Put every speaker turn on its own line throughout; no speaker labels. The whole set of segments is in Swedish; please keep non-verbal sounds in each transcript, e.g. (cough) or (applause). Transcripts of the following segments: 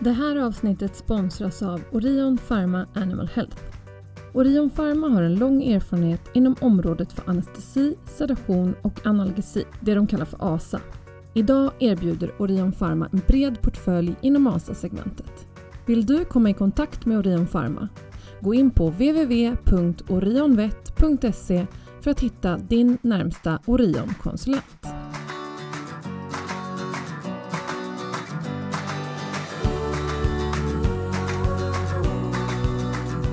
Det här avsnittet sponsras av Orion Pharma Animal Health. Orion Pharma har en lång erfarenhet inom området för anestesi, sedation och analgesi, det de kallar för ASA. Idag erbjuder Orion Pharma en bred portfölj inom ASA-segmentet. Vill du komma i kontakt med Orion Pharma? Gå in på www.orionvet.se för att hitta din närmsta Orion-konsulent.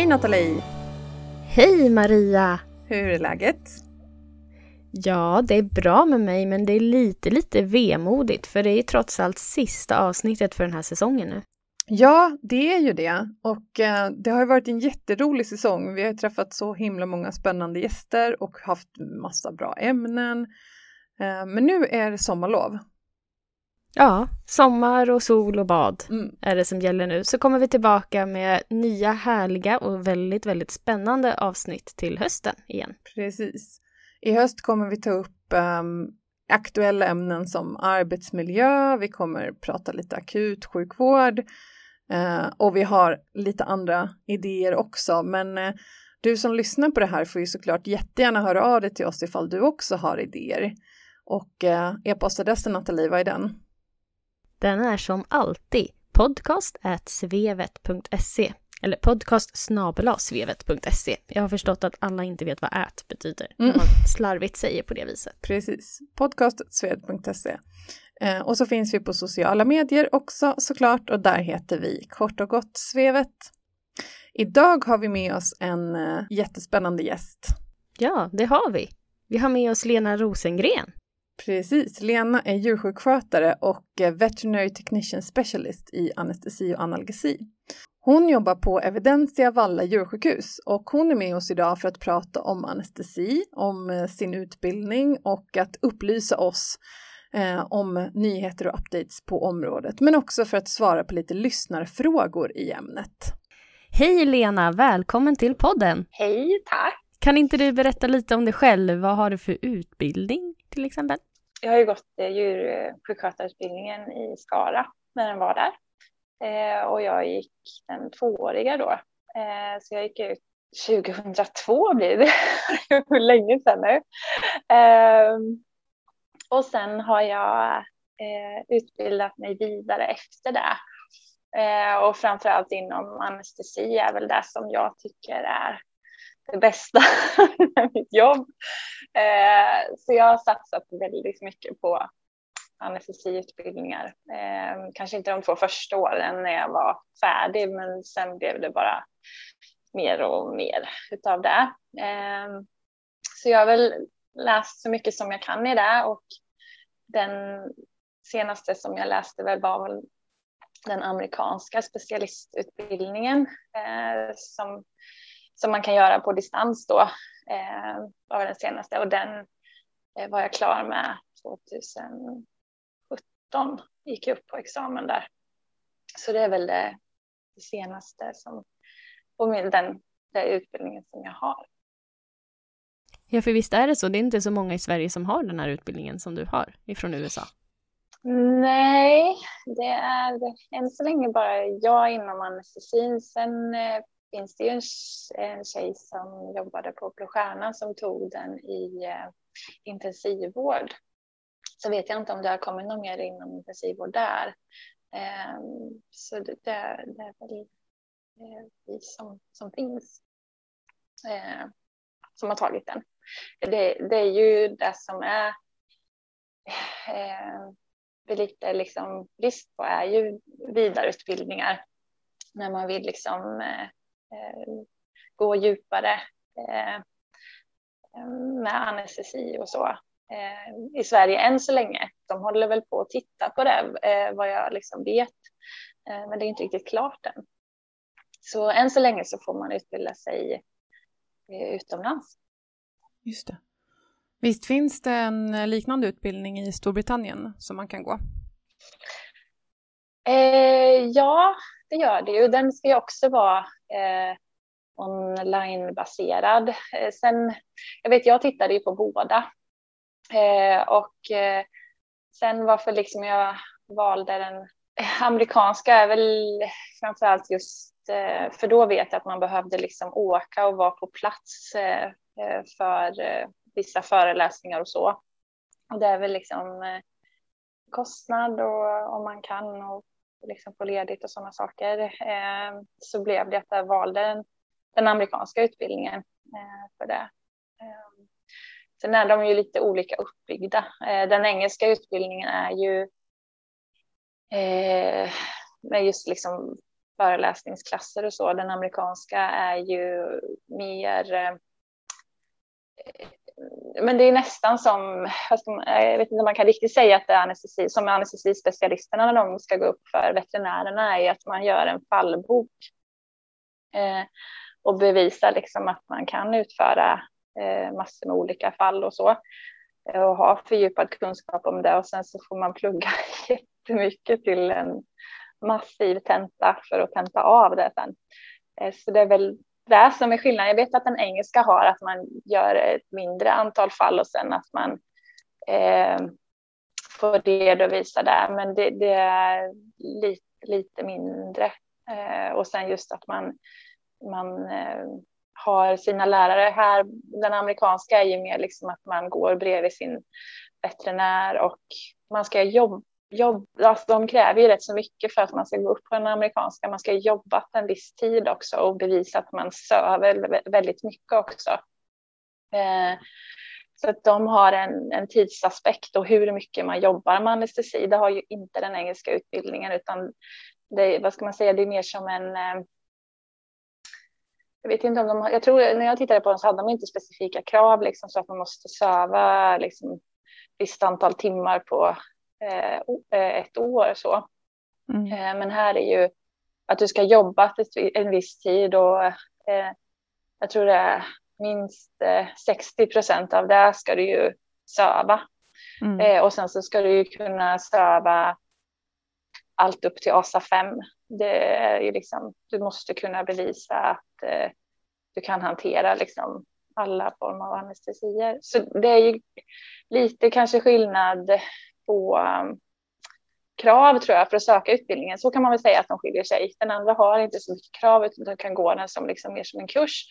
Hej Nathalie!
Hej Maria!
Hur är läget?
Ja, det är bra med mig men det är lite, lite vemodigt för det är trots allt sista avsnittet för den här säsongen nu.
Ja, det är ju det. Och eh, det har ju varit en jätterolig säsong. Vi har träffat så himla många spännande gäster och haft massa bra ämnen. Eh, men nu är det sommarlov.
Ja, sommar och sol och bad
Mm.
är det som gäller nu. Så kommer vi tillbaka med nya härliga och väldigt, väldigt spännande avsnitt till hösten igen.
Precis. I höst kommer vi ta upp ehm, aktuella ämnen som arbetsmiljö, vi kommer prata lite akut sjukvård eh, och vi har lite andra idéer också. Men eh, du som lyssnar på det här får ju såklart jättegärna höra av dig till oss ifall du också har idéer. Och eh, e-postadressen Nathalie, vad är den?
Den är som alltid podcast.svevet.se eller podcast svevet.se. Jag har förstått att alla inte vet vad ät betyder när
Mm.
man slarvigt säger på det viset.
Precis, podcastsved.se. Eh, och så finns vi på sociala medier också såklart och där heter vi kort och gott Svevet. Idag har vi med oss en eh, jättespännande gäst.
Ja, det har vi. Vi har med oss Lena Rosengren.
Precis, Lena är djursjukskötare och eh, Veterinary Technician Specialist i anestesi och analgesi. Hon jobbar på Evidensia Valla djursjukhus och hon är med oss idag för att prata om anestesi, om eh, sin utbildning och att upplysa oss eh, om nyheter och updates på området, men också för att svara på lite lyssnarfrågor i ämnet.
Hej Lena, välkommen till podden.
Hej, tack.
Kan inte du berätta lite om dig själv? Vad har du för utbildning till exempel?
Jag har ju gått eh, djursjukskötarutbildningen i Skara när den var där. Eh, och jag gick den tvååriga då. Eh, så jag gick ut 2002 blir det. (laughs) Hur länge sedan nu. Eh, och sen har jag eh, utbildat mig vidare efter det. Eh, och framförallt inom anestesi är väl det som jag tycker är det bästa (laughs) med mitt jobb. Eh, så jag har satsat väldigt mycket på anestesiutbildningar. Eh, kanske inte de två första åren när jag var färdig, men sen blev det bara mer och mer utav det. Eh, så jag har väl läst så mycket som jag kan i det och den senaste som jag läste väl var väl den amerikanska specialistutbildningen eh, som som man kan göra på distans då. Eh, var den senaste och den eh, var jag klar med 2017. Gick upp på examen där. Så det är väl det, det senaste som på min, den, den utbildningen som jag har.
Ja, för visst är det så. Det är inte så många i Sverige som har den här utbildningen som du har ifrån USA.
Nej, det är än så länge bara jag inom anestesin. Sen eh, finns det ju en, en tjej som jobbade på Blå Stjärnan som tog den i eh, intensivvård. Så vet jag inte om det har kommit någon mer inom intensivvård där. Eh, så det, det, det är väl eh, vi som, som finns eh, som har tagit den. Det, det är ju det som är eh, lite liksom brist på är ju vidareutbildningar när man vill liksom eh gå djupare eh, med anestesi och så eh, i Sverige än så länge. De håller väl på att titta på det eh, vad jag liksom vet, eh, men det är inte riktigt klart än. Så än så länge så får man utbilda sig utomlands.
Just det. Visst finns det en liknande utbildning i Storbritannien som man kan gå?
Eh, ja, det gör det ju. Den ska ju också vara eh, onlinebaserad. Eh, sen, jag vet, jag tittade ju på båda. Eh, och eh, sen varför liksom jag valde den amerikanska är väl framförallt just eh, för då vet jag att man behövde liksom åka och vara på plats eh, eh, för eh, vissa föreläsningar och så. Och det är väl liksom eh, kostnad och om man kan och liksom få ledigt och sådana saker. Eh, så blev det att jag valde den den amerikanska utbildningen eh, för det. Eh, sen är de ju lite olika uppbyggda. Eh, den engelska utbildningen är ju eh, med just liksom föreläsningsklasser och så. Den amerikanska är ju mer eh, men det är nästan som, jag vet inte om man kan riktigt säga att det är anestesi, som anestesispecialisterna när de ska gå upp för veterinärerna är att man gör en fallbok eh, och bevisar liksom att man kan utföra eh, massor med olika fall och så eh, och ha fördjupad kunskap om det och sen så får man plugga (laughs) jättemycket till en massiv tenta för att tenta av det sen. Eh, så det är väl det som är skillnaden. Jag vet att den engelska har att man gör ett mindre antal fall och sen att man eh, får redovisa det, men det, det är lite, lite mindre. Eh, och sen just att man man eh, har sina lärare här. Den amerikanska är ju mer liksom att man går bredvid sin veterinär och man ska jobba jobb, alltså de kräver ju rätt så mycket för att man ska gå upp på den amerikanska. Man ska jobba en viss tid också och bevisa att man söver väldigt mycket också. Eh, så att de har en, en tidsaspekt och hur mycket man jobbar med anestesi. Det har ju inte den engelska utbildningen utan det, vad ska man säga, det är mer som en eh, jag vet inte om de jag tror när jag tittade på dem så hade de inte specifika krav liksom så att man måste söva liksom visst antal timmar på ett år så. Mm. Eh, men här är ju att du ska jobba en viss tid och eh, jag tror det är minst 60 eh, procent av det ska du ju söva. Mm. Eh, och sen så ska du ju kunna söva allt upp till ASA 5 det är ju liksom, du måste kunna bevisa att eh, du kan hantera liksom alla former av anestesier. Så det är ju lite kanske skillnad på um, krav tror jag för att söka utbildningen. Så kan man väl säga att de skiljer sig. Den andra har inte så mycket krav utan du kan gå den som liksom mer som en kurs.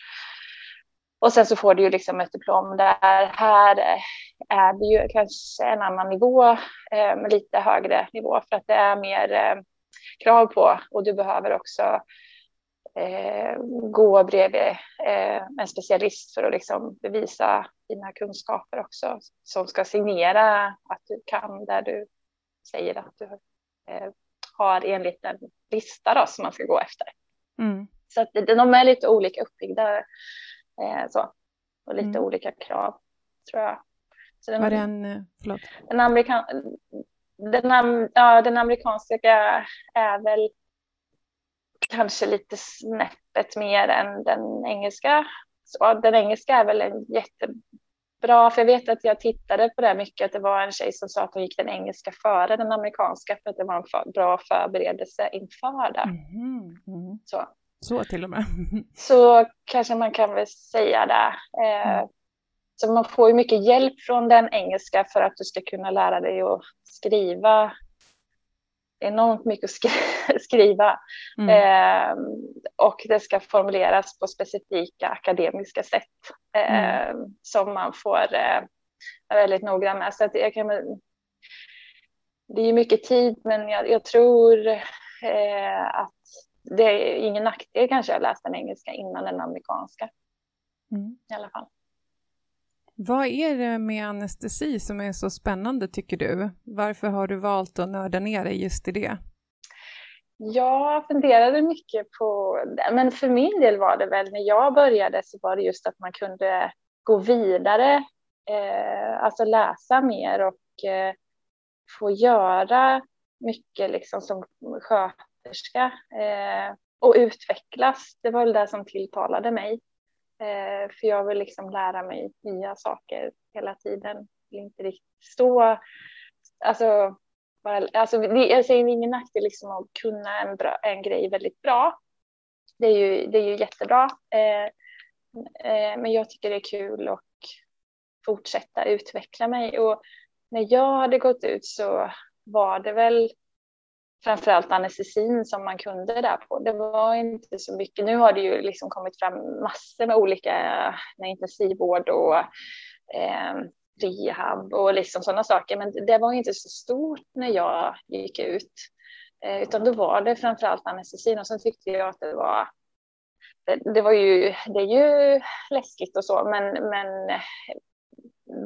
Och sen så får du ju liksom ett diplom där. Här är det ju kanske en annan nivå, eh, med lite högre nivå för att det är mer eh, krav på och du behöver också eh, gå bredvid eh, en specialist för att liksom bevisa dina kunskaper också som ska signera att du kan där du säger att du eh, har enligt en lista då, som man ska gå efter. Mm. Så att de är lite olika uppbyggda eh, så, och lite mm. olika krav tror jag.
Så den, Var det en, eh, förlåt?
Den, amerikan, den, ja, den amerikanska är väl kanske lite snäppet mer än den engelska. Så den engelska är väl en jättebra, för jag vet att jag tittade på det mycket, att det var en tjej som sa att hon gick den engelska före den amerikanska för att det var en för, bra förberedelse inför det. Mm. Mm. Så.
Så till och med. (laughs)
så kanske man kan väl säga det. Eh, mm. Så man får ju mycket hjälp från den engelska för att du ska kunna lära dig att skriva enormt mycket att skri (laughs) skriva. Mm. Eh, och det ska formuleras på specifika akademiska sätt eh, mm. som man får eh, vara väldigt noggrann med. Så att jag kan, det är mycket tid, men jag, jag tror eh, att det är ingen nackdel kanske att läsa den engelska innan den amerikanska. Mm. I alla fall.
Vad är det med anestesi som är så spännande tycker du? Varför har du valt att nörda ner dig just i det?
Jag funderade mycket på det, men för min del var det väl när jag började så var det just att man kunde gå vidare, eh, alltså läsa mer och eh, få göra mycket liksom som sköterska eh, och utvecklas. Det var väl det som tilltalade mig. Eh, för jag vill liksom lära mig nya saker hela tiden. Jag vill inte riktigt stå, alltså, bara, alltså jag säger ingen nackdel liksom att kunna en, bra, en grej väldigt bra. Det är ju, det är ju jättebra. Eh, eh, men jag tycker det är kul att fortsätta utveckla mig. Och när jag hade gått ut så var det väl framförallt anestesin som man kunde där på. Det var inte så mycket. Nu har det ju liksom kommit fram massor med olika med intensivvård och eh, rehab och liksom sådana saker. Men det var inte så stort när jag gick ut. Eh, utan då var det framförallt anestesin och sen tyckte jag att det var det, det var ju, det är ju läskigt och så, men, men eh,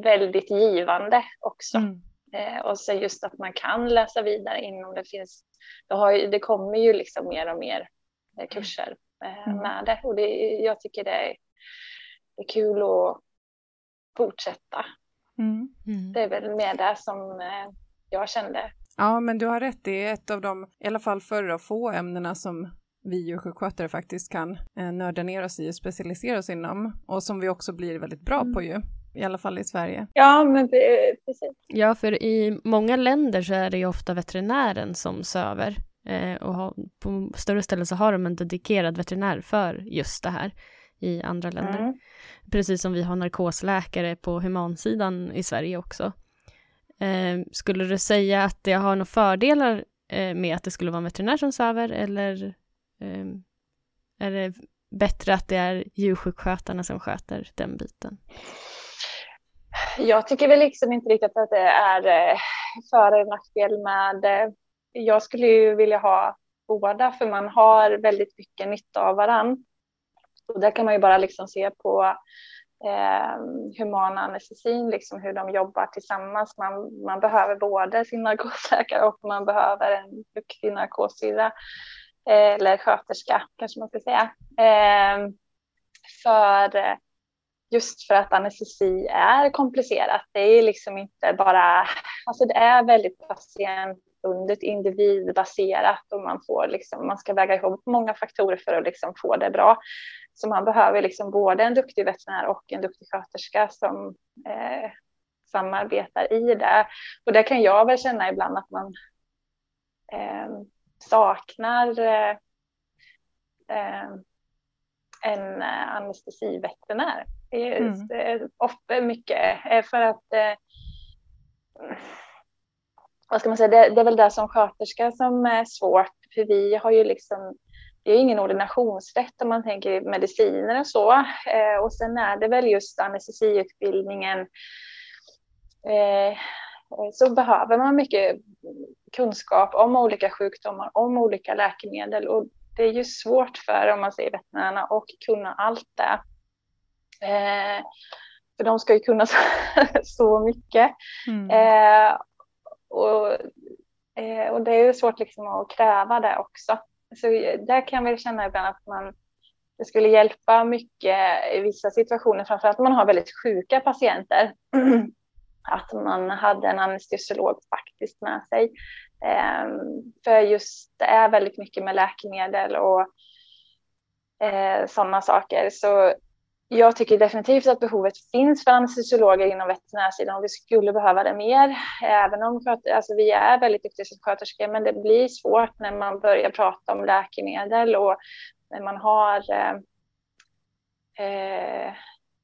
väldigt givande också. Mm. Eh, och sen just att man kan läsa vidare inom det finns, det, har, det kommer ju liksom mer och mer eh, kurser eh, mm. med det och det, jag tycker det är, det är kul att fortsätta. Mm. Mm. Det är väl mer det som eh, jag kände.
Ja, men du har rätt, det är ett av de, i alla fall förra få ämnena som vi djursjukskötare faktiskt kan eh, nörda ner oss i och specialisera oss inom och som vi också blir väldigt bra mm. på ju i alla fall i Sverige.
Ja, men precis.
Ja, för i många länder så är det ju ofta veterinären som söver eh, och har, på större ställen så har de en dedikerad veterinär för just det här i andra länder. Mm. Precis som vi har narkosläkare på humansidan i Sverige också. Eh, skulle du säga att det har några fördelar eh, med att det skulle vara en veterinär som söver eller eh, är det bättre att det är djursjukskötarna som sköter den biten?
Jag tycker väl liksom inte riktigt att det är eh, för eller nackdel med. Eh, jag skulle ju vilja ha båda för man har väldigt mycket nytta av varann. Och där kan man ju bara liksom se på eh, humana anestesin, liksom hur de jobbar tillsammans. Man, man behöver både sin narkosläkare och man behöver en duktig narkossyrra eh, eller sköterska kanske man ska säga. Eh, för eh, just för att anestesi är komplicerat. Det är liksom inte bara, alltså det är väldigt patientbundet, individbaserat och man får liksom, man ska väga ihop många faktorer för att liksom få det bra. Så man behöver liksom både en duktig veterinär och en duktig sköterska som eh, samarbetar i det. Och det kan jag väl känna ibland att man eh, saknar eh, eh en eh, anestesiveterinär. Mm. Ofta mycket för att eh, vad ska man säga, det, det, är väl det som sköterska som är svårt, för vi har ju liksom, det är ingen ordinationsrätt om man tänker mediciner och så. Eh, och sen är det väl just anestesiutbildningen, eh, så behöver man mycket kunskap om olika sjukdomar, om olika läkemedel och det är ju svårt för, om man säger veterinärerna, att kunna allt det. Eh, för de ska ju kunna (laughs) så, så mycket. Mm. Eh, och, eh, och det är ju svårt liksom att kräva det också. Så där kan vi känna ibland att man, det skulle hjälpa mycket i vissa situationer, framförallt om man har väldigt sjuka patienter, (clears throat) att man hade en anestesiolog faktiskt med sig. Eh, för just det är väldigt mycket med läkemedel och eh, sådana saker. Så jag tycker definitivt att behovet finns för anestesiologer inom veterinärsidan och vi skulle behöva det mer. Även om alltså vi är väldigt duktiga sköterskor, men det blir svårt när man börjar prata om läkemedel och när man har eh, eh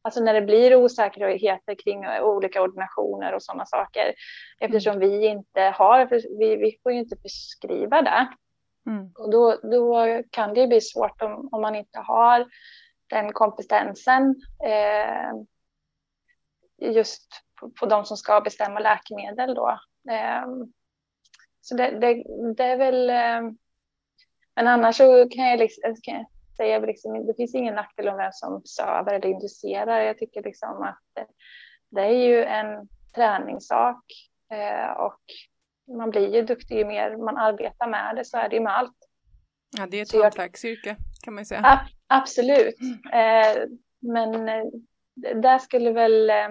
Alltså när det blir osäkerheter kring olika ordinationer och sådana saker. Eftersom vi inte har, vi, vi får ju inte beskriva det. Mm. Och då, då kan det bli svårt om, om man inte har den kompetensen eh, just på, på, de som ska bestämma läkemedel då. Eh, så det, det, det, är väl, eh, men annars så kan jag, liksom, kan jag säga liksom, det finns ingen nackdel om vem som söver eller inducerar. Jag tycker liksom att det är ju en träningssak eh, och man blir ju duktig ju mer man arbetar med det, så är det ju med allt.
Ja, det är ett hantverksyrke kan man ju säga.
A absolut, eh, men eh, där skulle väl eh,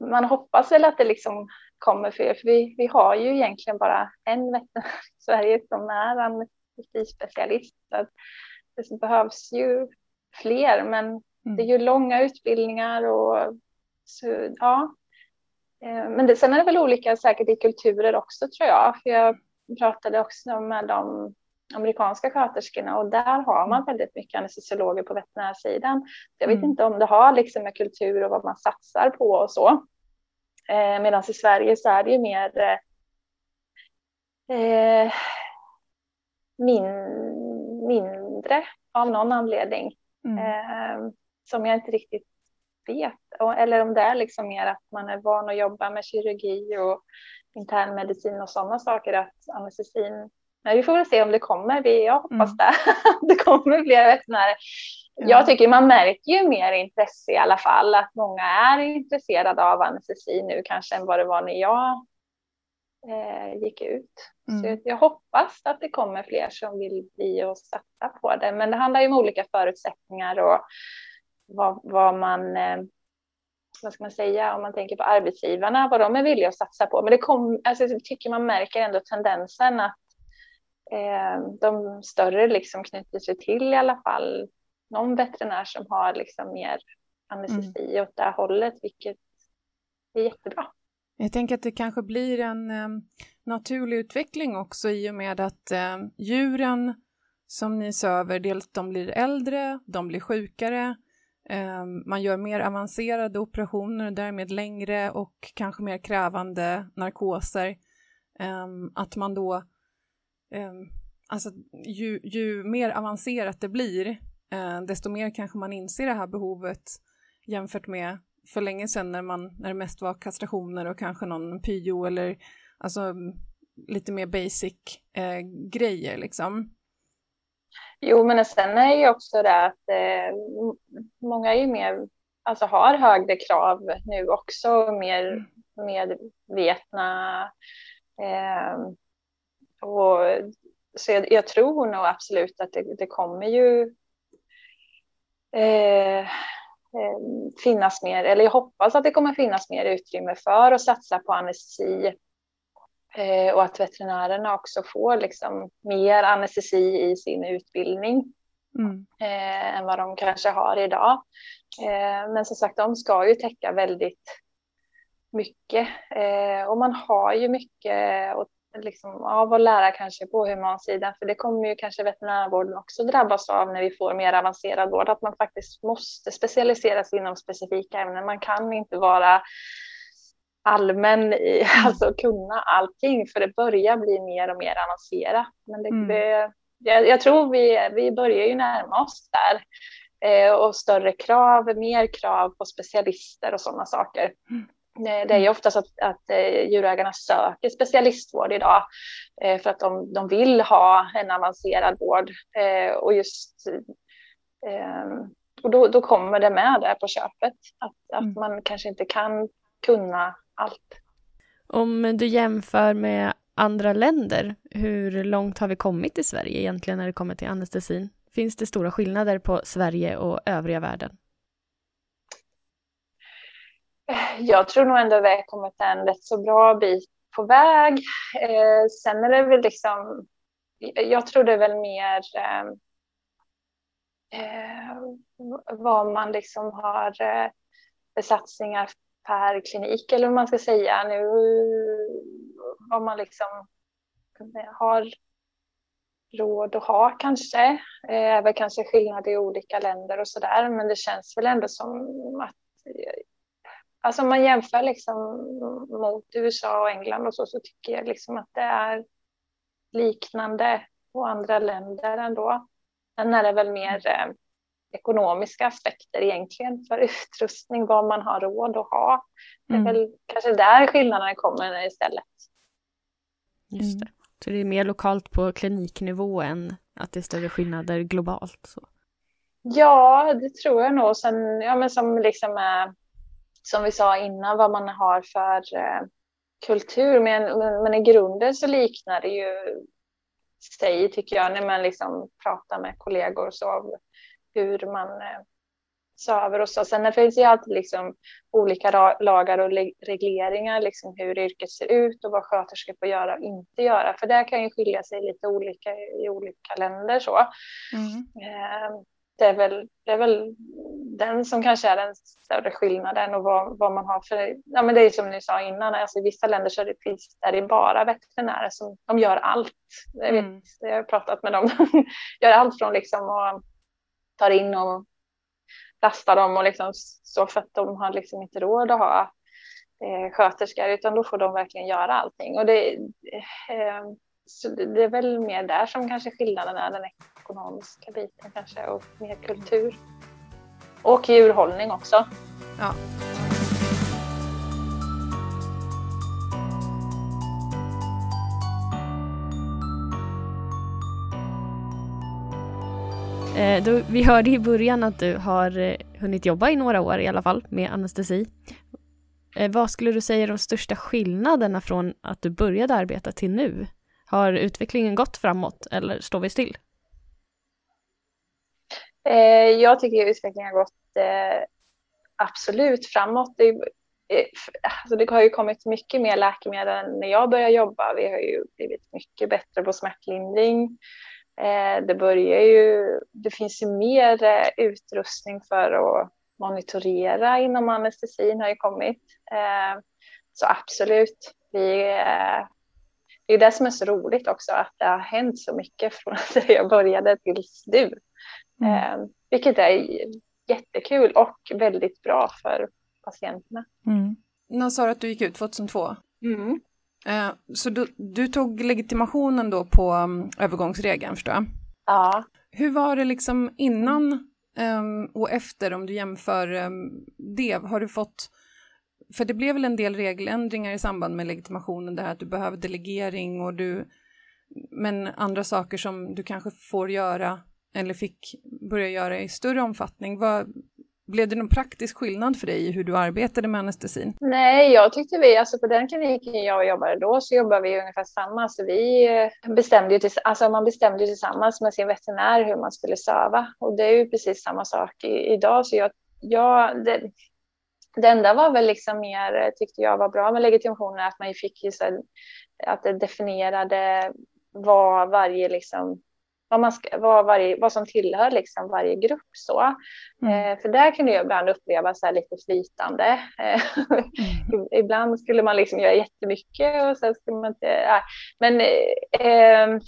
man hoppas väl att det liksom kommer fler, för vi, vi har ju egentligen bara en veterinär i Sverige som är anestesispecialist. Så det behövs ju fler, men mm. det är ju långa utbildningar och så, ja. Eh, men det, sen är det väl olika säkert i kulturer också tror jag, för jag pratade också med de amerikanska sköterskorna och där har man väldigt mycket anestesiologer på veterinärsidan. Jag vet mm. inte om det har liksom med kultur och vad man satsar på och så. Eh, Medan i Sverige så är det ju mer eh, min, mindre av någon anledning. Mm. Eh, som jag inte riktigt vet. Eller om det är liksom mer att man är van att jobba med kirurgi och internmedicin och sådana saker. Att anestesin Nej, vi får väl se om det kommer. Jag hoppas mm. det. (laughs) det kommer fler veterinärer. Ja. Jag tycker man märker ju mer intresse i alla fall. Att många är intresserade av anestesi nu kanske än vad det var när jag eh, gick ut. Mm. Så jag hoppas att det kommer fler som vill bli och satsa på det. Men det handlar ju om olika förutsättningar och vad, vad man eh, vad ska man säga, om man tänker på arbetsgivarna, vad de är villiga att satsa på. Men det kom, alltså, jag tycker man märker ändå tendensen att eh, de större liksom knyter sig till i alla fall någon veterinär som har liksom mer anestesi mm. åt det här hållet, vilket är jättebra.
Jag tänker att det kanske blir en eh, naturlig utveckling också i och med att eh, djuren som ni söver, dels de blir äldre, de blir sjukare, Ehm, man gör mer avancerade operationer och därmed längre och kanske mer krävande narkoser. Ehm, att man då ehm, alltså ju, ju mer avancerat det blir, eh, desto mer kanske man inser det här behovet jämfört med för länge sedan när, man, när det mest var kastrationer och kanske någon pyo eller alltså lite mer basic eh, grejer liksom.
Jo, men sen är ju också det att eh, många är ju mer, alltså har högre krav nu också, mer mm. medvetna. Eh, och, så jag, jag, tror nog absolut att det, det kommer ju eh, eh, finnas mer, eller jag hoppas att det kommer finnas mer utrymme för att satsa på anestesi och att veterinärerna också får liksom mer anestesi i sin utbildning mm. eh, än vad de kanske har idag. Eh, men som sagt, de ska ju täcka väldigt mycket eh, och man har ju mycket att liksom, av att lära kanske på humansidan, för det kommer ju kanske veterinärvården också drabbas av när vi får mer avancerad vård, att man faktiskt måste specialisera sig inom specifika ämnen. Man kan inte vara allmän, i, mm. (laughs) alltså kunna allting, för det börjar bli mer och mer avancerat. Men det, mm. det, jag, jag, tror vi, vi börjar ju närma oss där. Eh, och större krav, mer krav på specialister och sådana saker. Mm. Det är ju oftast att, att eh, djurägarna söker specialistvård idag eh, för att de, de vill ha en avancerad vård. Eh, och just och då, då kommer det med där på köpet, att, att mm. man kanske inte kan kunna allt.
Om du jämför med andra länder, hur långt har vi kommit i Sverige egentligen när det kommer till anestesin? Finns det stora skillnader på Sverige och övriga världen?
jag tror nog ändå vi har kommit en rätt så bra bit på väg. Eh, sen är det väl liksom, jag tror det är väl mer eh, eh vad man liksom har eh, satsningar per klinik eller vad man ska säga nu. Vad man liksom har råd att ha kanske. Eh, även är väl kanske skillnad i olika länder och så där. Men det känns väl ändå som att Alltså om man jämför liksom mot USA och England och så, så tycker jag liksom att det är liknande på andra länder ändå. Sen är det väl mer eh, ekonomiska aspekter egentligen för utrustning, vad man har råd att ha. Det är mm. väl kanske där skillnaderna kommer istället.
Just det. Så det är mer lokalt på kliniknivå än att det är större skillnader globalt? Så.
Ja, det tror jag nog. Sen, ja, men som liksom är som vi sa innan, vad man har för eh, kultur. Men, men, men, i grunden så liknar det ju sig, tycker jag, när man liksom pratar med kollegor så hur man eh, söver och så. Sen det finns ju alltid liksom olika lagar och regleringar, liksom hur yrket ser ut och vad sköterskor får göra och inte göra. För det kan ju skilja sig lite olika i olika länder. Så. Mm. Eh, det, är väl, det är väl den som kanske är den större skillnaden och vad, vad man har för... Ja, men det är som ni sa innan, alltså i vissa länder så är det, finns, är det bara veterinärer som de gör allt. Jag, vet, mm. jag har pratat med dem, de (laughs) gör allt från liksom att tar in och lastar dem och liksom så för att de har liksom inte råd att ha eh, sköterskor utan då får de verkligen göra allting. Och det, eh, så det är väl mer där som kanske skillnaden är den ekonomiska biten kanske och mer kultur. Och djurhållning också. Ja.
Eh, då, vi hörde i början att du har eh, hunnit jobba i några år i alla fall med anestesi. Eh, vad skulle du säga är de största skillnaderna från att du började arbeta till nu? Har utvecklingen gått framåt eller står vi still?
Eh, jag tycker utvecklingen har gått eh, absolut framåt. Det, eh, alltså det har ju kommit mycket mer läkemedel än när jag började jobba. Vi har ju blivit mycket bättre på smärtlindring. Eh, det börjar ju, det finns ju mer eh, utrustning för att monitorera inom anestesin har ju kommit. Eh, så absolut, vi, det är det som är så roligt också, att det har hänt så mycket från (laughs) att jag började tills nu. Mm. Vilket är jättekul och väldigt bra för patienterna.
Mm. När sa du att du gick ut 2002? Mm. Eh, så du, du, tog legitimationen då på um, övergångsregeln förstår jag?
Ja.
Hur var det liksom innan um, och efter om du jämför um, det? Har du fått, för det blev väl en del regeländringar i samband med legitimationen, det här att du behöver delegering och du, men andra saker som du kanske får göra eller fick börja göra i större omfattning. Vad, blev det någon praktisk skillnad för dig i hur du arbetade med anestesin?
Nej, jag tyckte vi, alltså på den kliniken jag jobbade då så jobbade vi ungefär samma. Så vi eh, bestämde ju, alltså man bestämde ju tillsammans med sin veterinär hur man skulle söva. Och det är ju precis samma sak i, idag. Så jag, jag, det, det enda var väl liksom mer, eh, tyckte jag var bra med legitimationen, att man fick ju så att det definierade vad varje liksom vad, man ska, vad, varje, vad som tillhör liksom varje grupp. Så. Mm. Eh, för där kunde jag ibland uppleva så lite flytande. Eh, mm. (laughs) ibland skulle man liksom göra jättemycket och sen skulle man inte... Äh. Men, eh,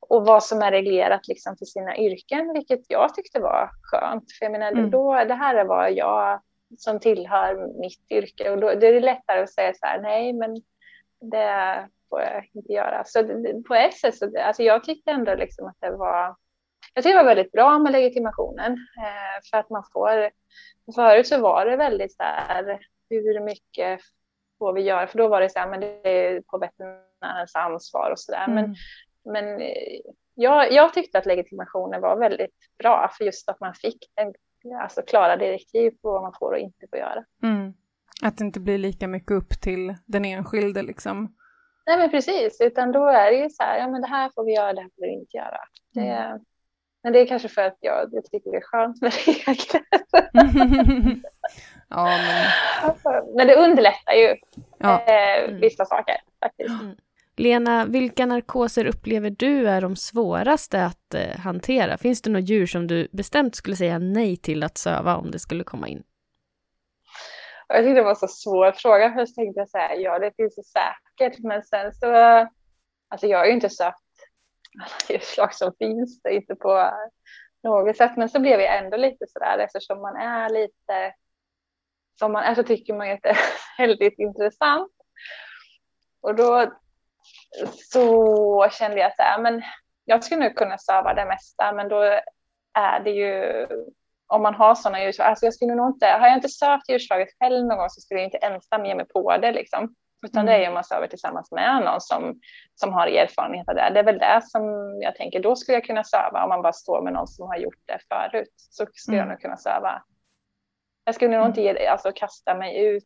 och vad som är reglerat liksom för sina yrken, vilket jag tyckte var skönt. För jag menar, mm. då, det här är vad jag som tillhör mitt yrke och då, då är det lättare att säga så här, nej men det får jag inte göra. Så på ett sätt, så, alltså jag tyckte ändå liksom att det var, jag tyckte det var väldigt bra med legitimationen eh, för att man får, förut så var det väldigt så här, hur mycket får vi göra? För då var det så här, men det är på veterinärens ansvar och så där. Mm. Men, men eh, jag, jag tyckte att legitimationen var väldigt bra för just att man fick en, alltså klara direktiv på vad man får och inte får göra.
Mm. Att det inte blir lika mycket upp till den enskilde liksom.
Nej men precis, utan då är det ju så här, ja men det här får vi göra, det här får vi inte göra. Det, mm. Men det är kanske för att jag, jag tycker det är skönt med regler. (laughs) ja, men... men det underlättar ju ja. eh, mm. vissa saker faktiskt. Mm.
Lena, vilka narkoser upplever du är de svåraste att eh, hantera? Finns det något djur som du bestämt skulle säga nej till att söva om det skulle komma in?
Jag tyckte det var så svår fråga. Först tänkte jag så här, ja det finns så säkert. Men sen så, alltså jag har ju inte sökt alla djurslag som finns, det inte på något sätt. Men så blev jag ändå lite sådär. eftersom man är lite, som man är så tycker man att det är (laughs) väldigt intressant. Och då så kände jag så här, men jag skulle nog kunna söva det mesta, men då är det ju om man har sådana djurslag, alltså jag skulle nog inte, har jag inte sökt djurslaget själv någon gång så skulle jag inte ensam ge mig på det liksom. Utan mm. det är om man söver tillsammans med någon som, som har erfarenhet av det. Det är väl det som jag tänker, då skulle jag kunna söva om man bara står med någon som har gjort det förut. Så skulle mm. jag nog kunna söva Jag skulle nog inte ge, alltså, kasta mig ut.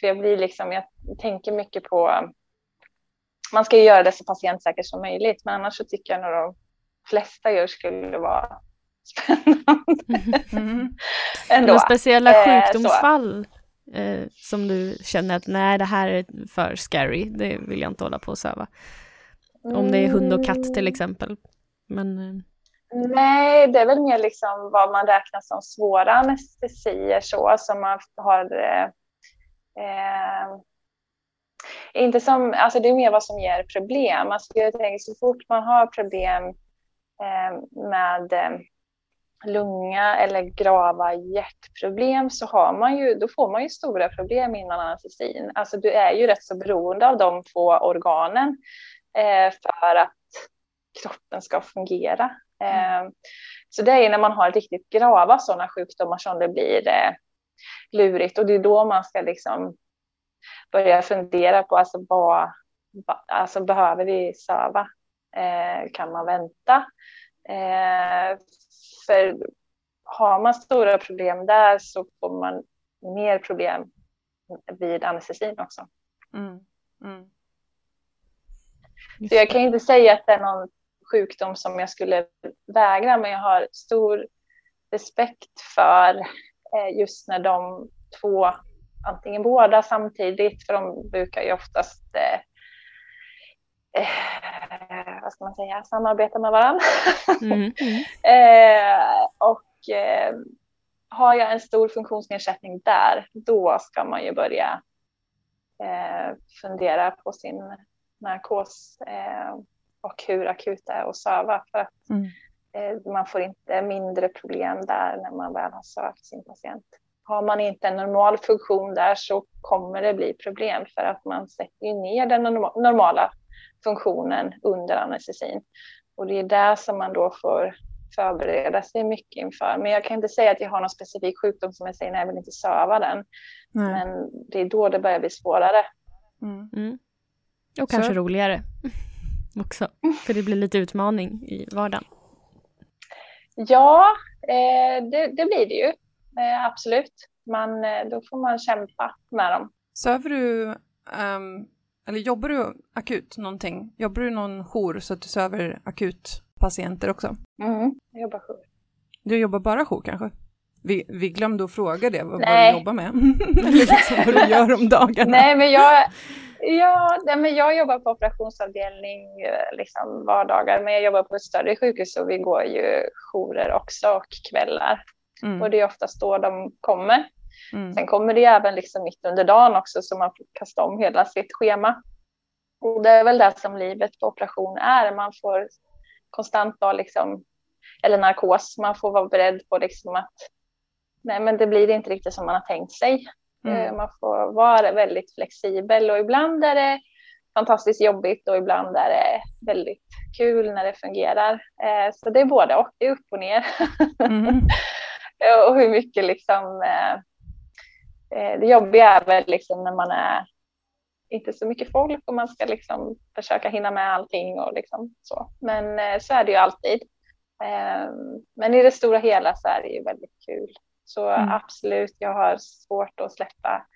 För jag blir liksom, jag tänker mycket på, man ska ju göra det så patientsäkert som möjligt, men annars så tycker jag nog de flesta djur skulle vara (laughs) spännande. Mm.
Ändå. speciella eh, sjukdomsfall eh, som du känner att nej, det här är för scary, det vill jag inte hålla på och söva. Om det är hund och katt till mm. exempel. Men, eh.
Nej, det är väl mer liksom vad man räknar som svåra anestesier så som man har eh, eh, inte som, alltså det är mer vad som ger problem. Alltså jag tänker så fort man har problem eh, med eh, lunga eller grava hjärtproblem så har man ju, då får man ju stora problem innan anestesin. Alltså du är ju rätt så beroende av de två organen eh, för att kroppen ska fungera. Mm. Så det är när man har riktigt grava sådana sjukdomar som det blir eh, lurigt och det är då man ska liksom börja fundera på alltså vad, alltså behöver vi söva? Eh, kan man vänta? För har man stora problem där så får man mer problem vid anestesin också. Mm. Mm. Så jag kan inte säga att det är någon sjukdom som jag skulle vägra, men jag har stor respekt för eh, just när de två, antingen båda samtidigt, för de brukar ju oftast eh, vad ska man säga, samarbeta med varandra. Mm, mm. (laughs) eh, och eh, har jag en stor funktionsnedsättning där, då ska man ju börja eh, fundera på sin narkos eh, och hur akut det är att söva. För att mm. Eh, man får inte mindre problem där när man väl har sökt sin patient. Har man inte en normal funktion där så kommer det bli problem för att man sätter ner den normala funktionen under anestesin. Och det är där som man då får förbereda sig mycket inför. Men jag kan inte säga att jag har någon specifik sjukdom som jag säger, nej jag vill inte söva den. Nej. Men det är då det börjar bli svårare.
Mm. Mm. Och kanske Så. roligare (laughs) också, för det blir lite utmaning i vardagen.
Ja, eh, det, det, blir det ju. Eh, absolut. Man, eh, då får man kämpa med dem.
Söver du um, eller jobbar du akut någonting? Jobbar du någon jour så att du söver akutpatienter också?
Mm, jag jobbar jour.
Du jobbar bara jour kanske? Vi, vi glömde att fråga det, vad, vad du jobbar med. (laughs) Eller liksom vad du gör om dagarna.
Nej, men jag, ja, nej, men jag jobbar på operationsavdelning eh, liksom vardagar, men jag jobbar på ett större sjukhus och vi går ju jourer också och kvällar. Mm. Och det är oftast då de kommer. Mm. Sen kommer det även liksom mitt under dagen också så man får kasta om hela sitt schema. Och det är väl det som livet på operation är. Man får konstant vara liksom, eller narkos, man får vara beredd på liksom att nej men det blir inte riktigt som man har tänkt sig. Mm. Eh, man får vara väldigt flexibel och ibland är det fantastiskt jobbigt och ibland är det väldigt kul när det fungerar. Eh, så det är både och, det är upp och ner. Mm. (laughs) och hur mycket liksom Eh, det jobbiga är väl liksom när man är inte så mycket folk och man ska liksom försöka hinna med allting och liksom så. Men eh, så är det ju alltid. Ehm, men i det stora hela så är det ju väldigt kul. Så mm. absolut, jag har svårt att släppa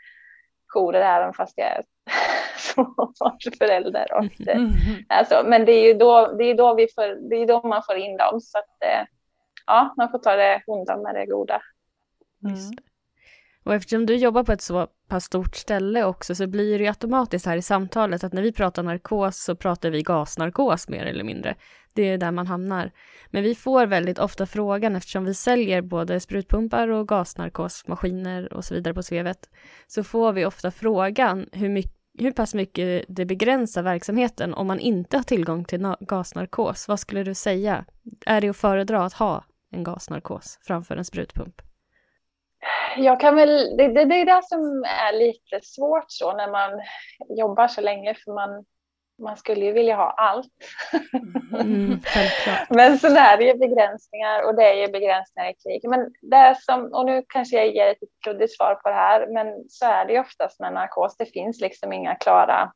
jourer även fast jag är (laughs) småbarnsförälder. Och, mm. alltså, men det är ju då, det är då, vi får, det är då man får in dem. Så att, ja, man får ta det onda med det goda.
Mm. Och eftersom du jobbar på ett så pass stort ställe också så blir det ju automatiskt här i samtalet att när vi pratar narkos så pratar vi gasnarkos mer eller mindre. Det är där man hamnar. Men vi får väldigt ofta frågan eftersom vi säljer både sprutpumpar och gasnarkosmaskiner och så vidare på Svevet så får vi ofta frågan hur, mycket, hur pass mycket det begränsar verksamheten om man inte har tillgång till gasnarkos. Vad skulle du säga? Är det att föredra att ha en gasnarkos framför en sprutpump?
Jag kan väl, det, det, det, är det som är lite svårt så när man jobbar så länge för man, man skulle ju vilja ha allt. Mm, (laughs) men så är det ju begränsningar och det är ju begränsningar i krig. Men det som, och nu kanske jag ger ett luddigt svar på det här, men så är det ju oftast med narkos. Det finns liksom inga klara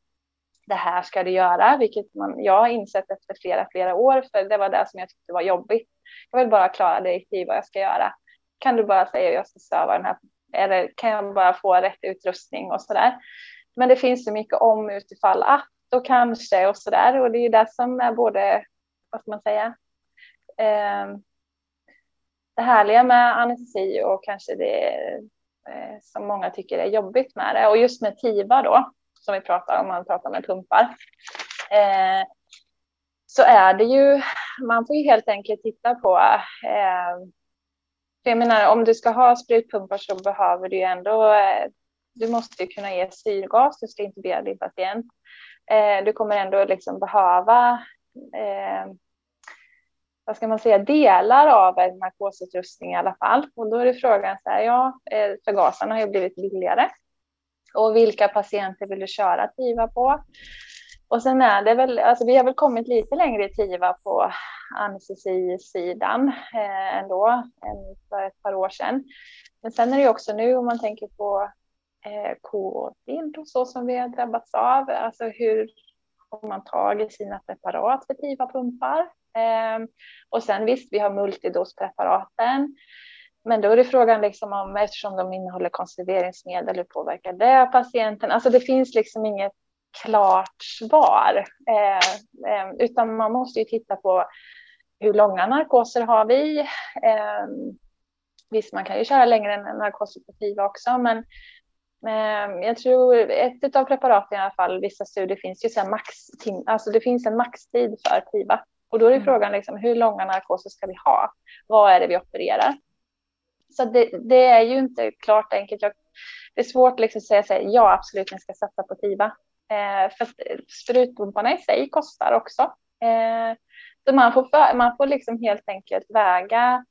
det här ska du göra, vilket man, jag har insett efter flera, flera år, för det var det som jag tyckte var jobbigt. Jag vill bara klara direktiv vad jag ska göra kan du bara säga att jag ska söva den här, eller kan jag bara få rätt utrustning och så där. Men det finns så mycket om utifall att och kanske och så där och det är det som är både, vad ska man säga, eh, det härliga med anestesi och kanske det eh, som många tycker är jobbigt med det och just med TIVA då som vi pratar om, man pratar med pumpar. Eh, så är det ju, man får ju helt enkelt titta på eh, jag menar, om du ska ha sprutpumpar så behöver du ju ändå, eh, du måste kunna ge syrgas, du ska inte be din patient. Eh, du kommer ändå liksom behöva, eh, vad ska man säga, delar av en narkosutrustning i alla fall. Och då är det frågan så här, ja, förgasarna har ju blivit billigare. Och vilka patienter vill du köra TIVA på? Och sen är det väl, alltså vi har väl kommit lite längre i TIVA på anestesisidan eh, ändå än för ett par år sedan. Men sen är det också nu om man tänker på eh, covid och så som vi har drabbats av, alltså hur får man tag i sina preparat för TIVA-pumpar? Eh, och sen visst, vi har multidospreparaten. Men då är det frågan liksom om, eftersom de innehåller konserveringsmedel, hur påverkar det patienten? Alltså det finns liksom inget klart svar, eh, eh, utan man måste ju titta på hur långa narkoser har vi? Eh, visst, man kan ju köra längre än narkosoperativa också, men jag tror ett av preparaten i alla fall, vissa studier finns ju så max, alltså det finns en maxtid för TIVA. Och då är mm. frågan liksom, hur långa narkoser ska vi ha? Vad är det vi opererar? Så det, det är ju inte klart enkelt. Jag, det är svårt liksom att säga här, ja absolut, ni ska satsa på TIVA. Eh, för sprutpumparna i sig kostar också. Eh, så man får, för, man får liksom helt enkelt väga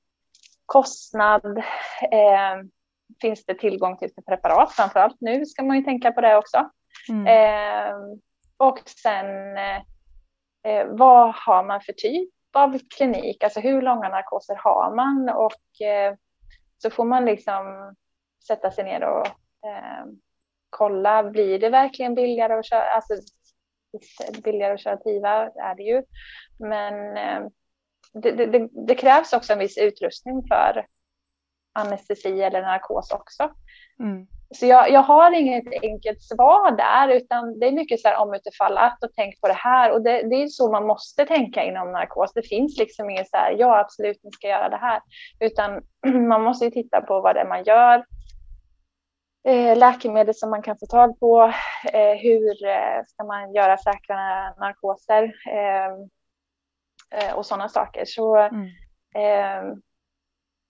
kostnad. Eh, finns det tillgång till preparat? Framför allt nu ska man ju tänka på det också. Mm. Eh, och sen eh, vad har man för typ av klinik? Alltså hur långa narkoser har man? Och eh, så får man liksom sätta sig ner och eh, kolla, blir det verkligen billigare att köra? Alltså, billigare att köra TIVA är det ju. Men eh, det, det, det, krävs också en viss utrustning för anestesi eller narkos också. Mm. Så jag, jag, har inget enkelt svar där, utan det är mycket så här om utifall att och tänk på det här. Och det, det, är så man måste tänka inom narkos. Det finns liksom inget så här, ja absolut, ni ska göra det här. Utan (clears throat) man måste ju titta på vad det är man gör. Eh, läkemedel som man kan få tag på. Eh, hur eh, ska man göra säkra narkoser? och sådana saker. Så mm.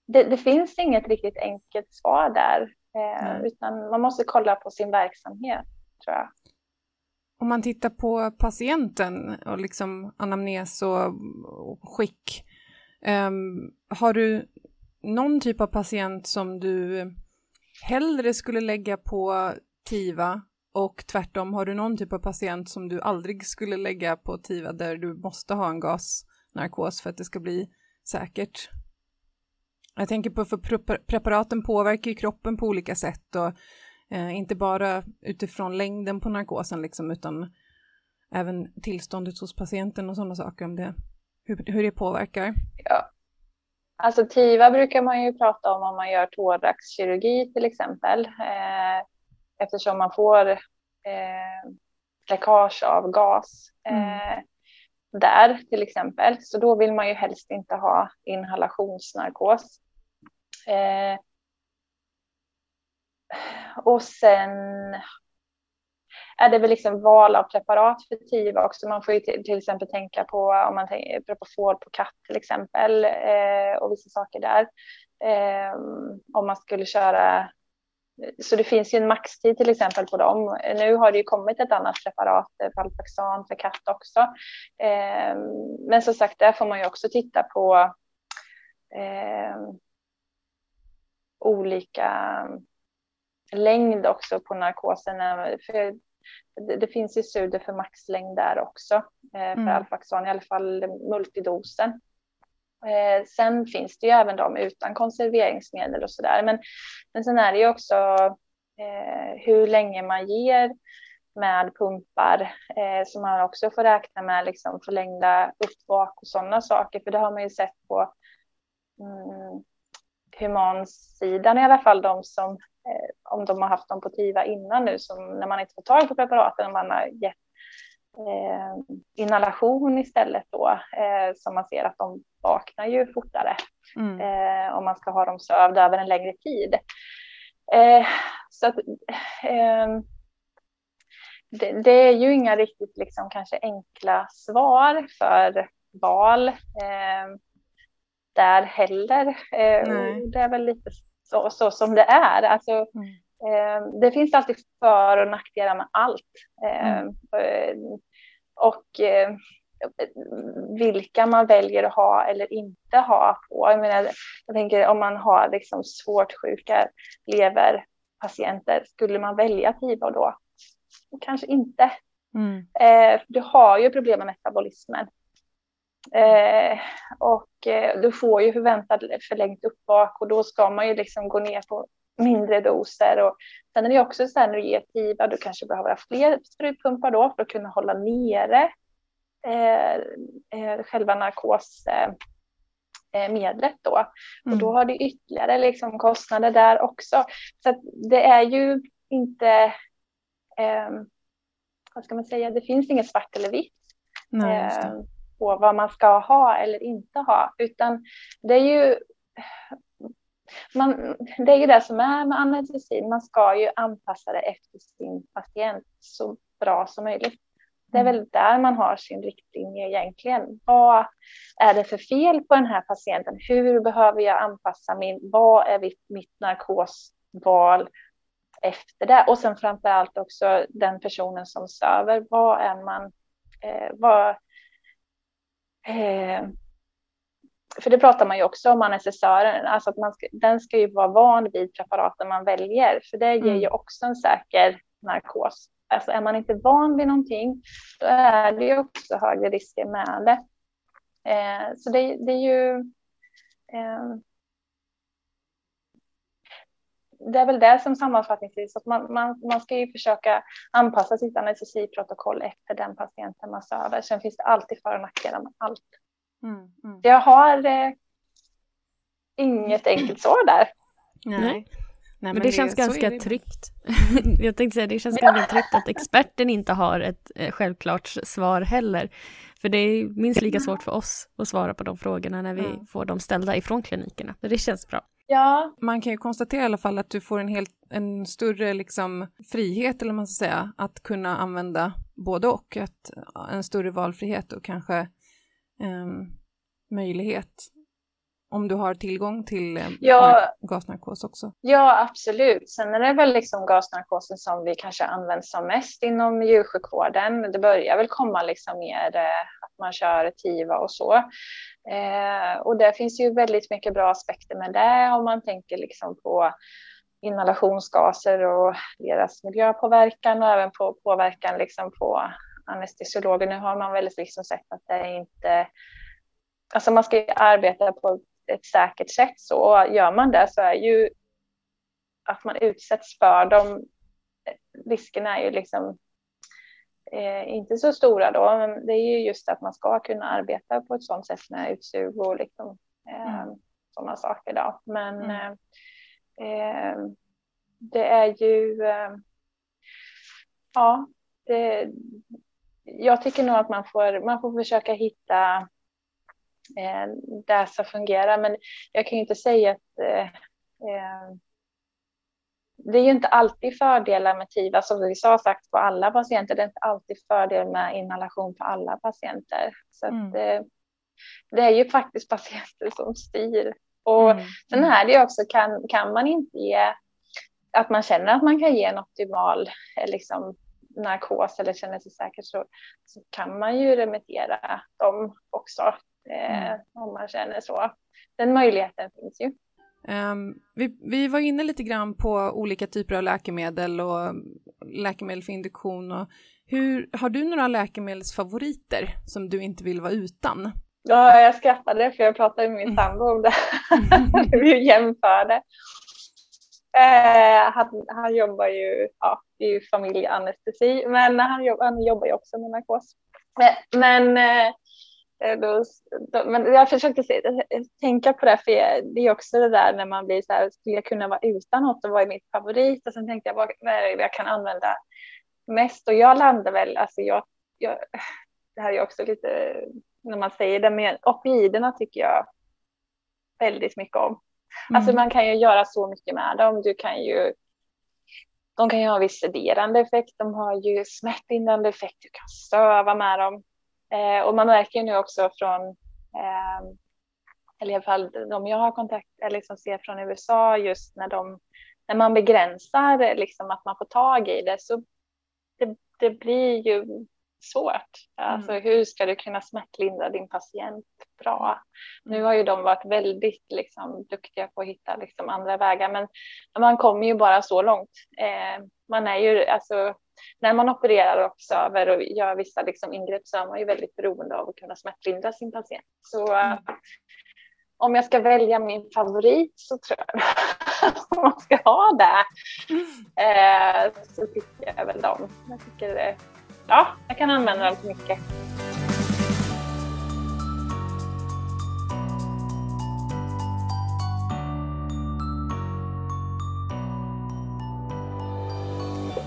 det, det, finns inget riktigt enkelt svar där. Mm. Utan man måste kolla på sin verksamhet, tror jag.
Om man tittar på patienten och liksom anamnes och, skick. Um, har du någon typ av patient som du hellre skulle lägga på TIVA och tvärtom, har du någon typ av patient som du aldrig skulle lägga på TIVA där du måste ha en gasnarkos för att det ska bli säkert? Jag tänker på för preparaten påverkar ju kroppen på olika sätt och eh, inte bara utifrån längden på narkosen liksom utan även tillståndet hos patienten och sådana saker om det, hur, hur det påverkar.
Ja, Alltså TIVA brukar man ju prata om om man gör thoraxkirurgi till exempel. Eh, eftersom man får eh, läckage av gas eh, mm. där till exempel. Så då vill man ju helst inte ha inhalationsnarkos. Eh, och sen är det väl liksom val av preparat för TIVA också. Man får ju till, till exempel tänka på om man tänker Propofol på katt till exempel eh, och vissa saker där. Eh, om man skulle köra så det finns ju en maxtid till exempel på dem. Nu har det ju kommit ett annat preparat, eh, Valpaxan för katt också. Eh, men som sagt, där får man ju också titta på eh, olika längd också på narkosen. För det, det, finns ju studier för maxlängd där också, eh, för mm. Alfaxon, i alla fall multidosen. Eh, sen finns det ju även de utan konserveringsmedel och sådär. Men, men sen är det ju också eh, hur länge man ger med pumpar eh, som man också får räkna med liksom förlängda uppvak och sådana saker. För det har man ju sett på mm, humansidan i alla fall, de som, eh, om de har haft dem på TIVA innan nu, som när man inte får tag på preparaten, man har gett eh, inhalation istället då, eh, som man ser att de vaknar ju fortare mm. eh, om man ska ha dem sövda över en längre tid. Eh, så att, eh, det, det, är ju inga riktigt liksom kanske enkla svar för val eh, där heller. Det är väl lite så, så, som det är. Alltså, mm. eh, det finns alltid för och nackdelar med allt. Eh, mm. Och eh, vilka man väljer att ha eller inte ha på. Jag, menar, jag tänker om man har liksom svårt sjuka leverpatienter, skulle man välja TIVA då? Kanske inte. Mm. Eh, du har ju problem med metabolismen. Eh, och eh, du får ju förväntad förlängt uppvak och då ska man ju liksom gå ner på mindre doser. Och sen är det också så här när du ger TIVA, du kanske behöver ha fler sprutpumpar då för att kunna hålla nere eh, eh själva narkosmedlet eh, då. Mm. Och då har du ytterligare liksom kostnader där också. Så det är ju inte, eh, vad ska man säga, det finns inget svart eller vitt. Nej, på vad man ska ha eller inte ha, utan det är ju man, det är ju det som är med anestesi, man ska ju anpassa det efter sin patient så bra som möjligt. Det är mm. väl där man har sin riktlinje egentligen. Vad är det för fel på den här patienten? Hur behöver jag anpassa min, vad är mitt, mitt narkosval efter det? Och sen framför allt också den personen som söver, vad är man, eh, vad, Eh, för det pratar man ju också om anestesören, alltså att man ska, den ska ju vara van vid preparaten man väljer, för det ger mm. ju också en säker narkos. Alltså är man inte van vid någonting, då är det ju också högre risker med det. Eh, så det, det, är ju eh, det är väl det som sammanfattningsvis, att man, man, man ska ju försöka anpassa sitt anestesiprotokoll efter den patienten man söver. Sen finns det alltid för och nackdelar med allt. Mm, mm. Jag har eh, inget enkelt svar där.
Nej. Nej. men, men det, det, känns ganska det tryggt. (laughs) Jag tänkte säga, det känns ja. ganska tryggt att experten inte har ett eh, självklart svar heller. För det är minst lika svårt för oss att svara på de frågorna när vi mm. får dem ställda ifrån klinikerna. Så det känns bra.
Ja. Man kan ju konstatera i alla fall att du får en, helt, en större liksom, frihet, eller man ska säga, att kunna använda både och. Ett, en större valfrihet och kanske um, möjlighet om du har tillgång till eh, ja, gasnarkos också?
Ja, absolut. Sen är det väl liksom gasnarkosen som vi kanske använder som mest inom djursjukvården. Det börjar väl komma liksom mer eh, att man kör TIVA och så. Eh, och det finns ju väldigt mycket bra aspekter med det om man tänker liksom på inhalationsgaser och deras miljöpåverkan och även på påverkan liksom på anestesiologer. Nu har man väl liksom sett att det är inte Alltså man ska arbeta på ett säkert sätt. Så gör man det så är ju att man utsätts för dem, riskerna är ju liksom eh, inte så stora då, men det är ju just att man ska kunna arbeta på ett sådant sätt med utsug och liksom, eh, mm. sådana saker. Då. Men mm. eh, eh det är ju, eh, ja, det, jag tycker nog att man får, man får försöka hitta eh, det som fungerar. Men jag kan ju inte säga att det är ju inte alltid fördelar med TIVA, som vi sa sagt på alla patienter. Det är inte alltid fördel med inhalation för alla patienter. Så mm. att, eh, det är ju faktiskt (laughs) patienter som styr. Och mm. sen är det också, kan, kan man inte ge, att man känner att man kan ge en optimal eh, liksom, narkos eller känner sig säker så, så kan man ju remittera dem också eh, mm. om man känner så. Den möjligheten finns ju.
Um, vi, vi, var inne lite grann på olika typer av läkemedel och läkemedel för induktion. Och hur, har du några läkemedelsfavoriter som du inte vill vara utan?
Ja, jag skrattade för jag pratade med min mm. sambo om det. (laughs) vi jämförde. Eh, han, han, jobbar ju, ja, det är ju familjeanestesi, men han, jobb, han jobbar ju också med narkos. Men, men eh, Eh, då, då, men jag försökte se, tänka på det, för det är också det där när man blir så här, skulle jag kunna vara utan något och vad är mitt favorit? Och sen tänkte jag, vad, vad är det jag kan använda mest? Och jag landar väl, alltså jag, jag det här är också lite, när man säger det, men opioiderna tycker jag väldigt mycket om. Alltså mm. Alltså man kan ju göra så mycket med dem. Du kan ju de kan ju ha viss sederande effekt, de har ju smärtlindrande effekt, du kan söva med dem. Eh, och man märker nu också från, eh, eller i alla fall de jag har kontakt eller liksom ser från USA, just när, de, när man begränsar liksom att man får tag i det, så det, det blir ju svårt. Alltså mm. hur ska du kunna smärtlindra din patient bra? Nu har ju de varit väldigt liksom, duktiga på att hitta liksom, andra vägar, men man kommer ju bara så långt. Eh, man är ju, alltså, när man opererar och söver och gör vissa liksom, ingrepp så är man ju väldigt beroende av att kunna smärtlindra sin patient. Så mm. om jag ska välja min favorit så tror jag (laughs) att man ska ha det. Eh, så tycker jag väl dem. Jag tycker det ja, jag kan använda dem till mycket.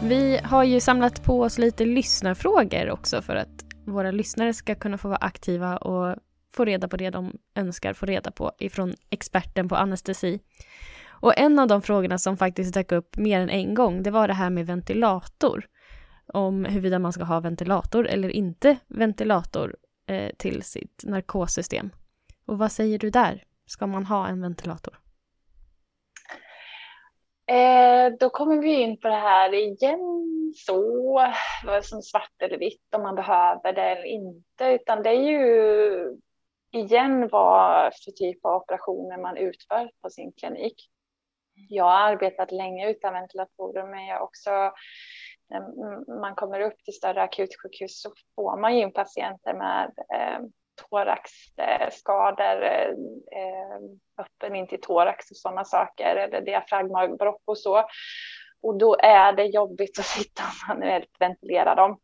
Vi har ju samlat på oss lite lyssnarfrågor också för att våra lyssnare ska kunna få vara aktiva och få reda på det de önskar få reda på ifrån experten på anestesi. Och en av de frågorna som faktiskt dök upp mer än en gång, det var det här med ventilator om huruvida man ska ha ventilator eller inte ventilator eh, till sitt narkossystem. Och vad säger du där? Ska man ha en ventilator?
Eh, då kommer vi in på det här igen så, vad som svart eller vitt, om man behöver det eller inte, utan det är ju igen vad för typ av operationer man utför på sin klinik. Jag har arbetat länge utan ventilatorer, men jag har också när man kommer upp till större akutsjukhus så får man ju in patienter med eh, thoraxskador, eh, eh, öppen in till thorax och sådana saker, eller diafragmabrock och så. Och då är det jobbigt att (laughs) sitta och manuellt ventilera dem.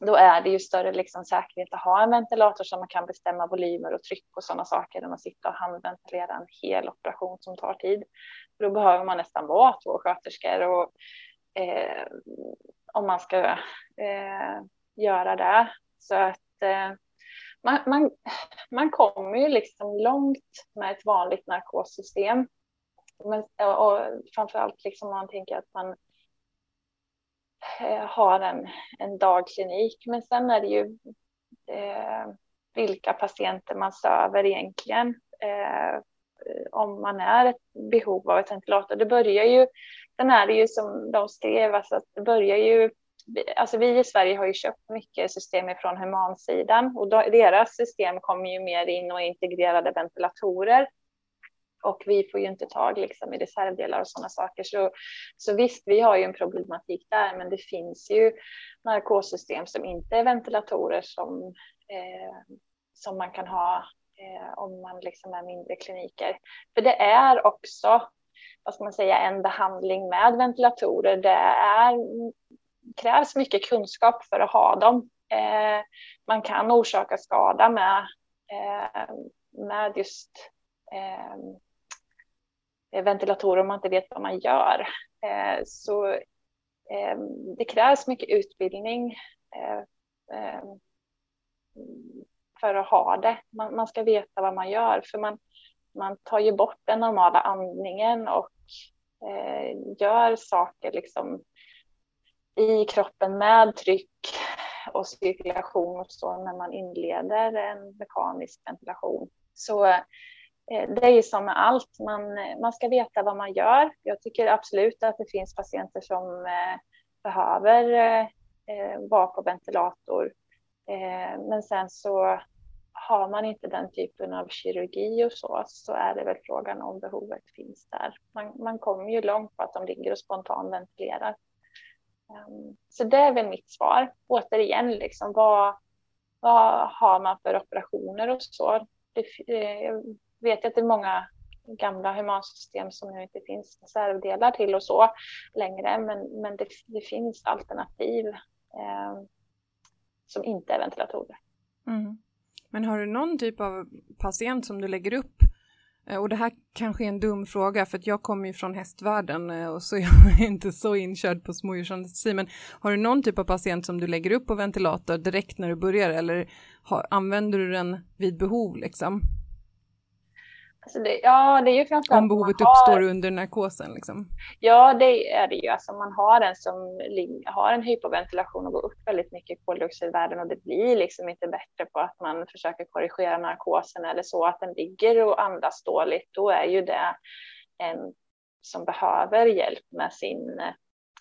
Då är det ju större liksom säkerhet att ha en ventilator så man kan bestämma volymer och tryck och sådana saker när man sitter och handventilerar en hel operation som tar tid. Då behöver man nästan vara två sköterskor och eh, om man ska eh, göra det. Så att eh, man, man, man kommer ju liksom långt med ett vanligt narkossystem. Men, och, och framförallt liksom om man tänker att man eh, har en, en dagklinik. Men sen är det ju eh, vilka patienter man söver egentligen. Eh, om man är ett behov av ett ventilator. Det börjar ju Sen är det ju som de skrev, alltså att det börjar ju Alltså vi i Sverige har ju köpt mycket system från humansidan och då, deras system kommer ju mer in och integrerade ventilatorer. Och vi får ju inte tag liksom, i reservdelar och sådana saker. Så, så visst, vi har ju en problematik där, men det finns ju narkossystem som inte är ventilatorer som, eh, som man kan ha eh, om man liksom är mindre kliniker. För det är också vad ska man säga, en behandling med ventilatorer. Det är, krävs mycket kunskap för att ha dem. Eh, man kan orsaka skada med, eh, med just eh, ventilatorer om man inte vet vad man gör. Eh, så eh, det krävs mycket utbildning eh, eh för att ha det. Man, man, ska veta vad man gör, för man, man tar ju bort den normala andningen och eh, gör saker liksom i kroppen med tryck och cirkulation och så när man inleder en mekanisk ventilation. Så eh, det är ju som med allt, man, man ska veta vad man gör. Jag tycker absolut att det finns patienter som eh, behöver eh, vara på ventilator. Men sen så har man inte den typen av kirurgi och så, så är det väl frågan om behovet finns där. Man, man kommer ju långt på att de ligger och spontanventilerar. Ehm, så det är väl mitt svar. Återigen, liksom, vad, vad har man för operationer och så? Det, eh, jag vet att det är många gamla humansystem som nu inte finns reservdelar till och så längre, men, men det, det finns alternativ eh, som inte är ventilatorer.
Mm.
Men har du någon typ av patient som du lägger upp Eh, och det här kanske är en dum fråga för att jag kommer ju från hästvärlden eh, och så (laughs) är jag inte så inkörd på smådjursanestesi. Men har du någon typ av patient som du lägger upp på ventilator direkt när du börjar eller har, använder du den vid behov liksom?
Alltså det, ja, det är ju framförallt
Om behovet har, uppstår under narkosen liksom?
Ja, det är det ju. Alltså man har en som har en hypoventilation och går upp väldigt mycket i koldioxidvärden och det blir liksom inte bättre på att man försöker korrigera narkosen eller så att den ligger och andas dåligt. Då är ju det en som behöver hjälp med sin eh,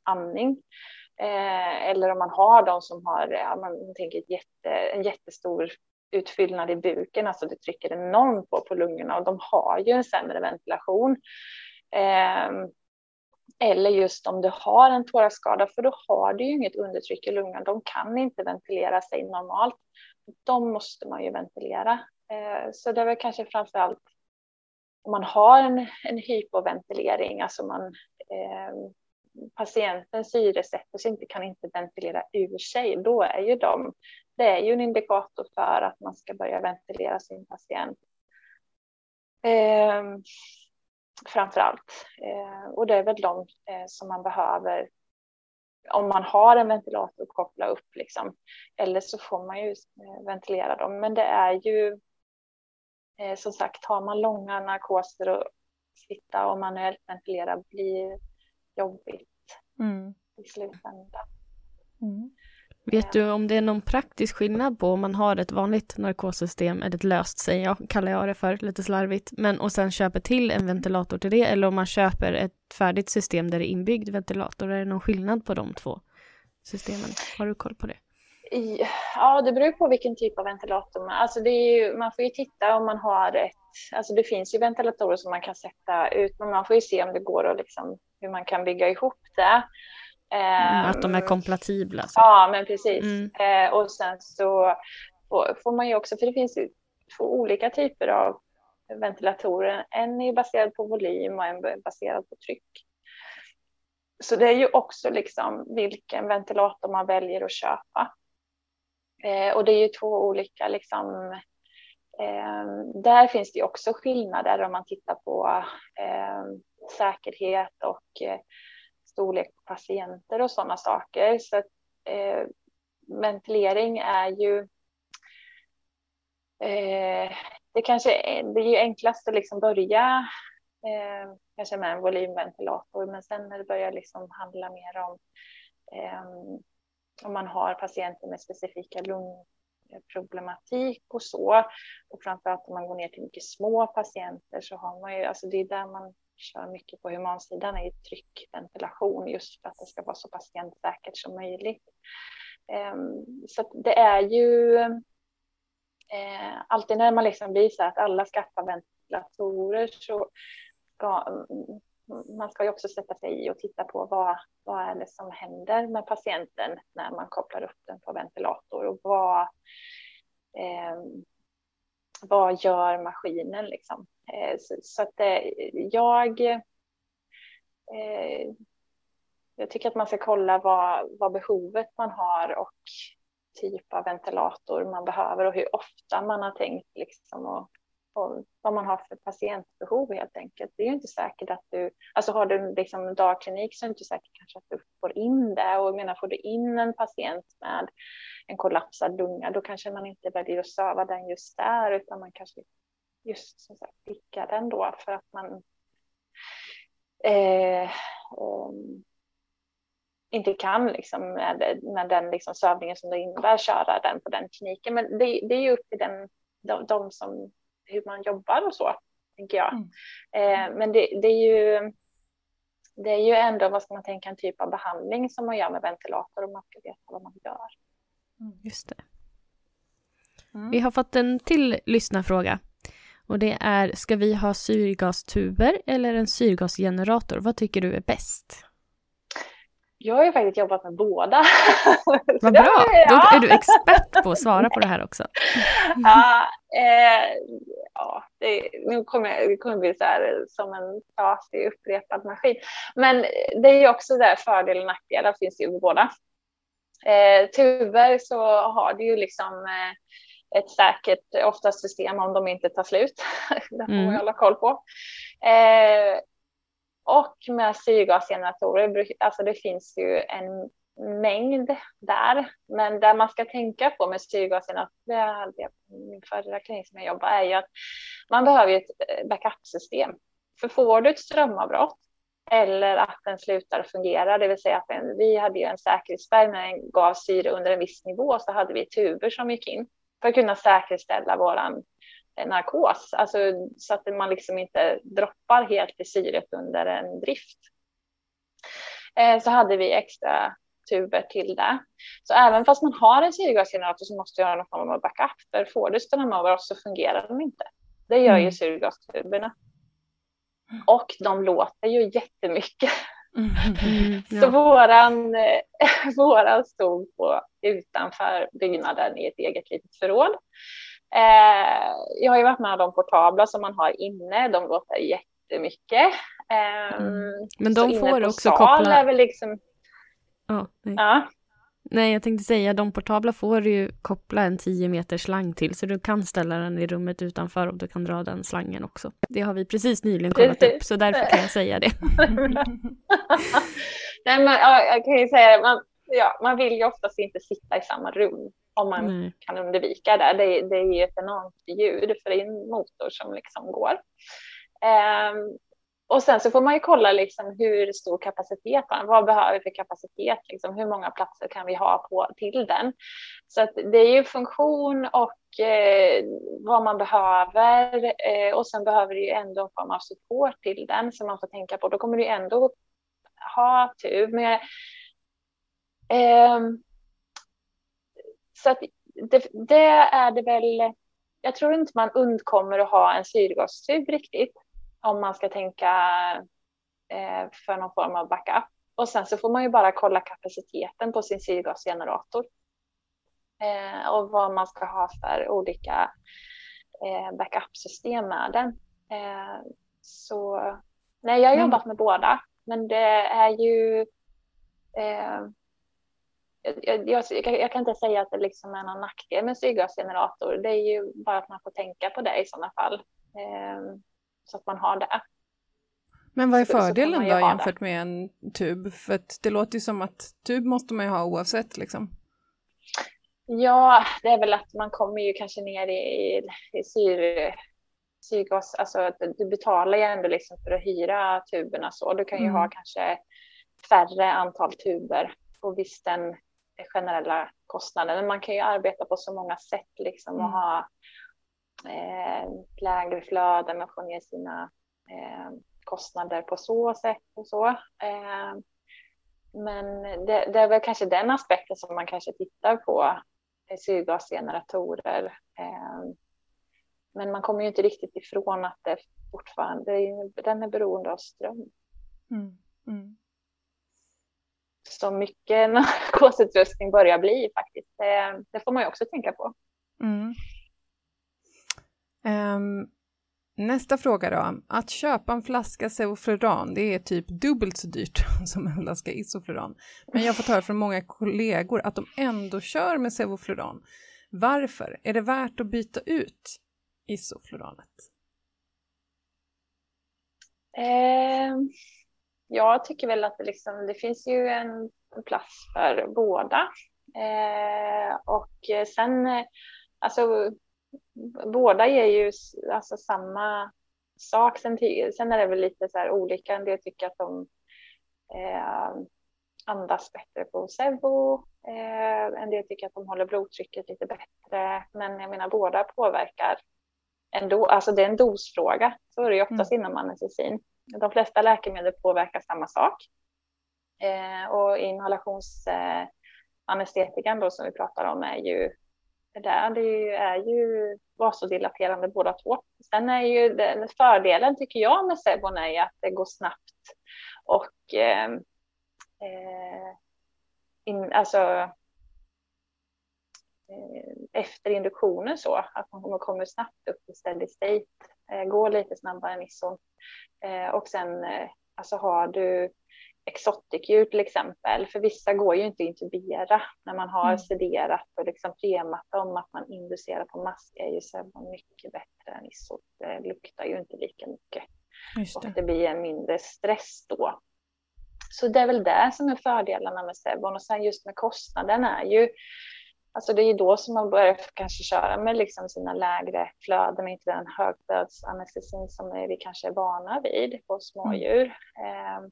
andning. Eh, eller om man har de som har, ja, man tänker ett jätte, en jättestor utfyllnad i buken, alltså det trycker enormt på, på lungorna och de har ju en sämre ventilation. Eh, eller just om du har en thoraxskada, för då har du ju inget undertryck i lungan. De kan inte ventilera sig normalt. De måste man ju ventilera. Eh, så det är väl kanske framför allt om man har en, en hypoventilering, alltså man eh, patienten syresätter sig inte, kan inte ventilera ur sig, då är ju de det är ju en indikator för att man ska börja ventilera sin patient. Eh, framför allt. Eh, och det är väl de eh, som man behöver om man har en ventilator koppla upp liksom. Eller så får man ju eh, ventilera dem. Men det är ju eh, som sagt, har man långa narkoser och sitta och manuellt ventilera blir jobbigt mm. i slutändan.
Mm. Vet du om det är någon praktisk skillnad på om man har ett vanligt narkossystem, eller ett löst säger jag, kallar jag det för, lite slarvigt, men och sen köper till en ventilator till det, eller om man köper ett färdigt system där det är inbyggd ventilator, är det någon skillnad på de två systemen? Har du koll på det?
Ja, det beror på vilken typ av ventilator man... Alltså det är ju, man får ju titta om man har ett... Alltså det finns ju ventilatorer som man kan sätta ut, men man får ju se om det går och liksom hur man kan bygga ihop det.
Mm, att de är ehm, kompatibla.
Ja, men precis. Mm. Eh, och sen så får man ju också, för det finns ju två olika typer av ventilatorer. En är baserad på volym och en är baserad på tryck. Så det är ju också liksom vilken ventilator man väljer att köpa. Eh, och det är ju två olika liksom. Eh, där finns det också skillnader om man tittar på eh, säkerhet och eh, storlek på patienter och sådana saker. Så att, eh, ventilering är ju eh, det kanske är, det är ju enklast att liksom börja eh, kanske med en volymventilator, men sen när det börjar liksom handla mer om eh, om man har patienter med specifika lungproblematik och så. Och framförallt om man går ner till mycket små patienter så har man ju, alltså det är där man kör mycket på humansidan är tryckventilation just för att det ska vara så patientsäkert som möjligt. Ehm, så det är ju eh, alltid när man liksom blir så att alla skaffar ventilatorer så ska mm, man ska ju också sätta sig i och titta på vad, vad är det som händer med patienten när man kopplar upp den på ventilator och vad, eh, vad gör maskinen liksom. Eh, så, så, att eh, jag, eh, jag tycker att man ska kolla vad, vad behovet man har och typ av ventilator man behöver och hur ofta man har tänkt liksom och, och vad man har för patientbehov helt enkelt. Det är ju inte säkert att du, alltså har du liksom dagklinik så är det inte säkert kanske att du får in det och jag menar får du in en patient med en kollapsad lunga då kanske man inte väljer att söva den just där utan man kanske just som sagt picka den då för att man eh, um, inte kan liksom med, med den liksom sövningen som det innebär köra den på den kliniken. Men det, det är ju upp till den, de, de, som, hur man jobbar och så, tänker jag. Mm. Eh, men det, det, är ju det är ju ändå, vad ska man tänka, en typ av behandling som man gör med ventilator och man ska veta vad man gör.
Mm, just det. Mm. Vi har fått en till lyssnarfråga. Och det är, ska vi ha syrgastuber eller en syrgasgenerator? Vad tycker du är bäst?
Jag har ju faktiskt jobbat med båda. (laughs)
Vad bra, då är du expert på att svara på det här också. (laughs)
ja, eh, ja det, nu kommer jag, det kommer bli så här som en trasig upprepad maskin. Men det är ju också där fördel och nackdelar finns ju med båda. Eh, tuber så har du ju liksom eh, ett säkert, oftast system om de inte tar slut. (laughs) det får man mm. hålla koll på. Eh, och med syrgasgeneratorer, alltså det finns ju en mängd där. Men det man ska tänka på med syrgasgeneratorer, det min förra klinik som jag jobbar, är ju att man behöver ett eh, backup-system. För får du ett strömavbrott eller att den slutar fungera, det vill säga att den, vi hade ju en säkerhetsspärr när den gav syre under en viss nivå så hade vi tuber som gick in för att kunna säkerställa våran eh, narkos, alltså så att man liksom inte droppar helt i syret under en drift. Eh, så hade vi extra tuber till det. Så även fast man har en syrgasgenerator så måste du göra någon form av backup, för får du strömavbrott så fungerar de inte. Det gör ju mm. syrgastuberna. Och de låter ju jättemycket. Mm, ja. Så våran, (laughs) våran stod på utanför byggnaden i ett eget litet förråd. Eh, jag har ju varit med om de portabla som man har inne, de låter jättemycket. Eh, mm.
Men de får också koppla...
Liksom...
Oh. Ja. Nej, jag tänkte säga de portabla får du ju koppla en 10 meter slang till så du kan ställa den i rummet utanför och du kan dra den slangen också. Det har vi precis nyligen kollat upp så därför kan jag säga det. (laughs)
Nej, men jag kan ju säga man, ja, man vill ju oftast inte sitta i samma rum om man Nej. kan undvika det. det. Det är ju ett enormt ljud för det är en motor som liksom går. Um, och sen så får man ju kolla liksom hur stor kapacitet man Vad behöver vi för kapacitet? Liksom, hur många platser kan vi ha på, till den? Så att det är ju funktion och eh, vad man behöver. Eh, och sen behöver det ju ändå en form av support till den som man får tänka på. Då kommer du ändå ha tur. Men, eh, så att det, det är det väl. Jag tror inte man undkommer att ha en syrgastub riktigt om man ska tänka eh, för någon form av backup. Och sen så får man ju bara kolla kapaciteten på sin syrgasgenerator. Eh, och vad man ska ha för olika eh, backup-system med den. Eh, så nej, jag har jobbat med båda, men det är ju eh, jag, jag, jag, kan inte säga att det liksom är någon nackdel med syrgasgenerator. Det är ju bara att man får tänka på det i sådana fall. Så att man har det.
Men vad är fördelen då jämfört det. med en tub? För det låter ju som att tub måste man ju ha oavsett liksom.
Ja, det är väl att man kommer ju kanske ner i, i, i syr, syrgas, alltså du betalar ju ändå liksom för att hyra tuberna så. Du kan ju mm. ha kanske färre antal tuber och visst den generella kostnaden. Men man kan ju arbeta på så många sätt liksom och mm. ha eh, lägre flöden, man får ner sina eh, kostnader på så sätt och så. Eh, men det, det, är väl kanske den aspekten som man kanske tittar på, syrgasgeneratorer. Men man kommer ju inte riktigt ifrån att det fortfarande, den är beroende av ström. Mm. Mm. Så mycket (laughs) narkosutrustning börjar bli faktiskt. Det, det, får man ju också tänka på. Mm.
Um, nästa fråga då. Att köpa en flaska Sevofluran, det är typ dubbelt så dyrt (laughs) som en flaska Isofluran. Men jag har fått höra från många kollegor att de ändå kör med Sevofluran. Varför? Är det värt att byta ut Isofluranet?
Eh, jag tycker väl att det, liksom, det finns ju en plats för båda. Eh, och sen, alltså båda ger ju alltså samma sak. Sen, sen är det väl lite så olika. En del tycker att de eh, andas bättre på Sevo. Eh, en del tycker att de håller blodtrycket lite bättre. Men jag menar båda påverkar ändå. Alltså det är en dosfråga. Så är det ju oftast mm. inom anestesin. De flesta läkemedel påverkar samma sak. Eh, och inhalationsanestetikan då som vi pratar om är ju där det är ju vasodilaterande båda två. Sen är ju den fördelen tycker jag med Sebon är att det går snabbt och ehm, eh, in, alltså eh, efter induktionen så att man kommer snabbt upp i steady state, eh, går lite snabbare än ison. Eh, och sen eh, alltså har du exotic-djur till exempel. För vissa går ju inte att intubera när man har mm. sederat och liksom prematat om att man inducerar på mask är ju så mycket bättre än isot. Det luktar ju inte lika mycket. Det. Och det blir en mindre stress då. Så det är väl det som är fördelarna med Sebon och sen just med kostnaden är ju Alltså det är ju då som man börjar kanske köra med liksom sina lägre flöden, inte den högflödsanestesin som vi kanske är vana vid på smådjur. Mm.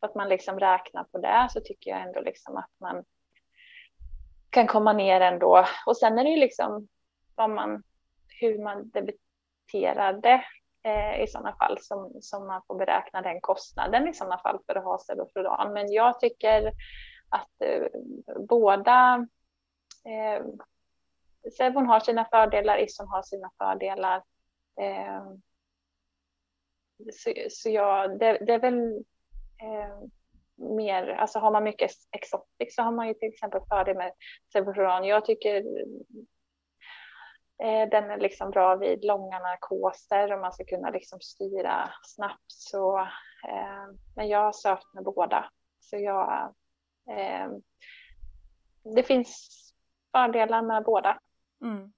Att man liksom räknar på det så tycker jag ändå liksom att man kan komma ner ändå. Och sen är det ju liksom vad man, hur man debiterade eh, i sådana fall som, som man får beräkna den kostnaden i sådana fall för att ha Sedofloran. Men jag tycker att eh, båda eh, Sevon har sina fördelar, Ison har sina fördelar. Eh, så, så jag, det, det, är väl Eh, mer, alltså har man mycket exotic så har man ju till exempel fördel med Sebon. Jag tycker eh, den är liksom bra vid långa narkoser och man ska kunna liksom styra snabbt. Så, eh, men jag har sökt med båda. Så jag, eh, det finns fördelar med båda. Mm.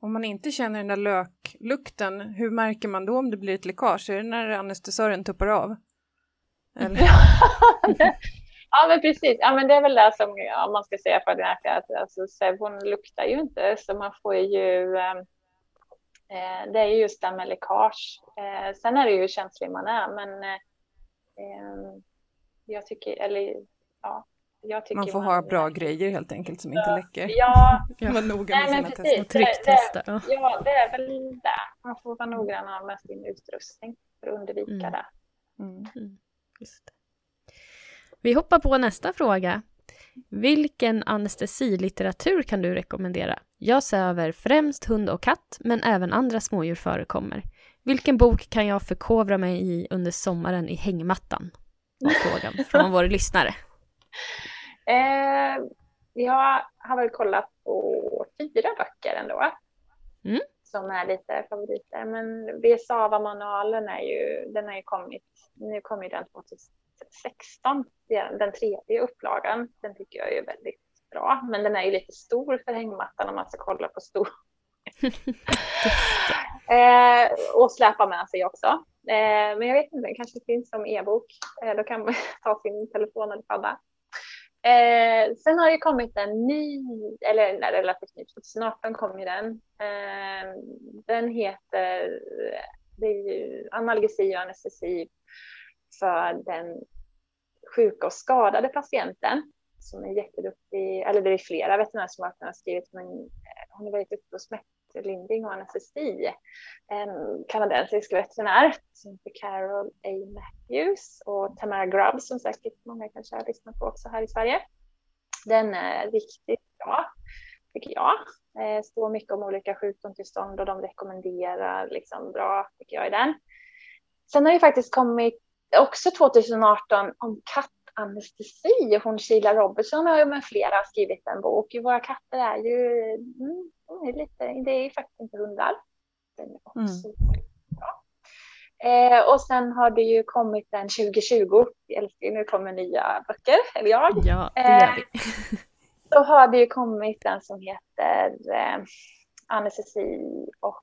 Om man inte känner den där löklukten, hur märker man då om det blir ett läckage? Är det när anestesören tuppar av?
Eller? (laughs) ja, men precis. Ja, men det är väl det som, om man ska säga för den här, att alltså, Sebon luktar ju inte, så man får ju ehm, eh, det är just det med läckage. Eh, sen är det ju hur känslig man är, men eh, ehm, jag tycker, eller ja,
man får man, ha bra grejer helt enkelt som inte läcker.
Ja, (laughs)
ja. vara noga med
Nej, sina tester. Och trycktesta. Det, ja, det är väl det. Man får vara noggrann med sin utrustning för att undvika mm. det. Mm.
Vi hoppar på nästa fråga. Vilken anestesilitteratur kan du rekommendera? Jag söver främst hund och katt, men även andra smådjur förekommer. Vilken bok kan jag förkovra mig i under sommaren i hängmattan? Var frågan (laughs) från vår lyssnare.
Eh, jag har väl kollat på fyra böcker ändå. Mm. Som är lite favoriter. Men Besava-manualen är ju, den har ju kommit, nu kom ju den 2016, den tredje upplagan. Den tycker jag är väldigt bra. Men den är ju lite stor för hängmattan om man ska kolla på stor. (laughs) eh, och släpa med sig också. Eh, men jag vet inte, den kanske finns som e-bok. Eh, då kan man (laughs) ta sin telefon eller padda. Eh, sen har det kommit en ny, eller nej, relativt ny, 2018 kom ju den. Eh, den heter det är ju analgesi och anestesi för den sjuka och skadade patienten som är jätteduktig, eller det är flera veterinärer som har skrivit, men eh, hon är väldigt duktig på Linding och anestesi. En kanadensisk veterinär som heter Carol A. Matthews och Tamara Grubb som säkert många kanske har lyssnat på också här i Sverige. Den är riktigt bra, tycker jag. Det står mycket om olika sjukdomstillstånd och de rekommenderar liksom bra, tycker jag, i den. Sen har det faktiskt kommit också 2018 om kattanestesi. Hon Sheila Robertson har ju med flera skrivit en bok. Våra katter är ju mm, är lite, det är faktiskt inte hundar. Den är också mm. Eh, och sen har det ju kommit en 2020, nu kommer nya böcker, eller jag.
Ja, det gör vi. (laughs) Eh,
då har det ju kommit en som heter eh, anestesi och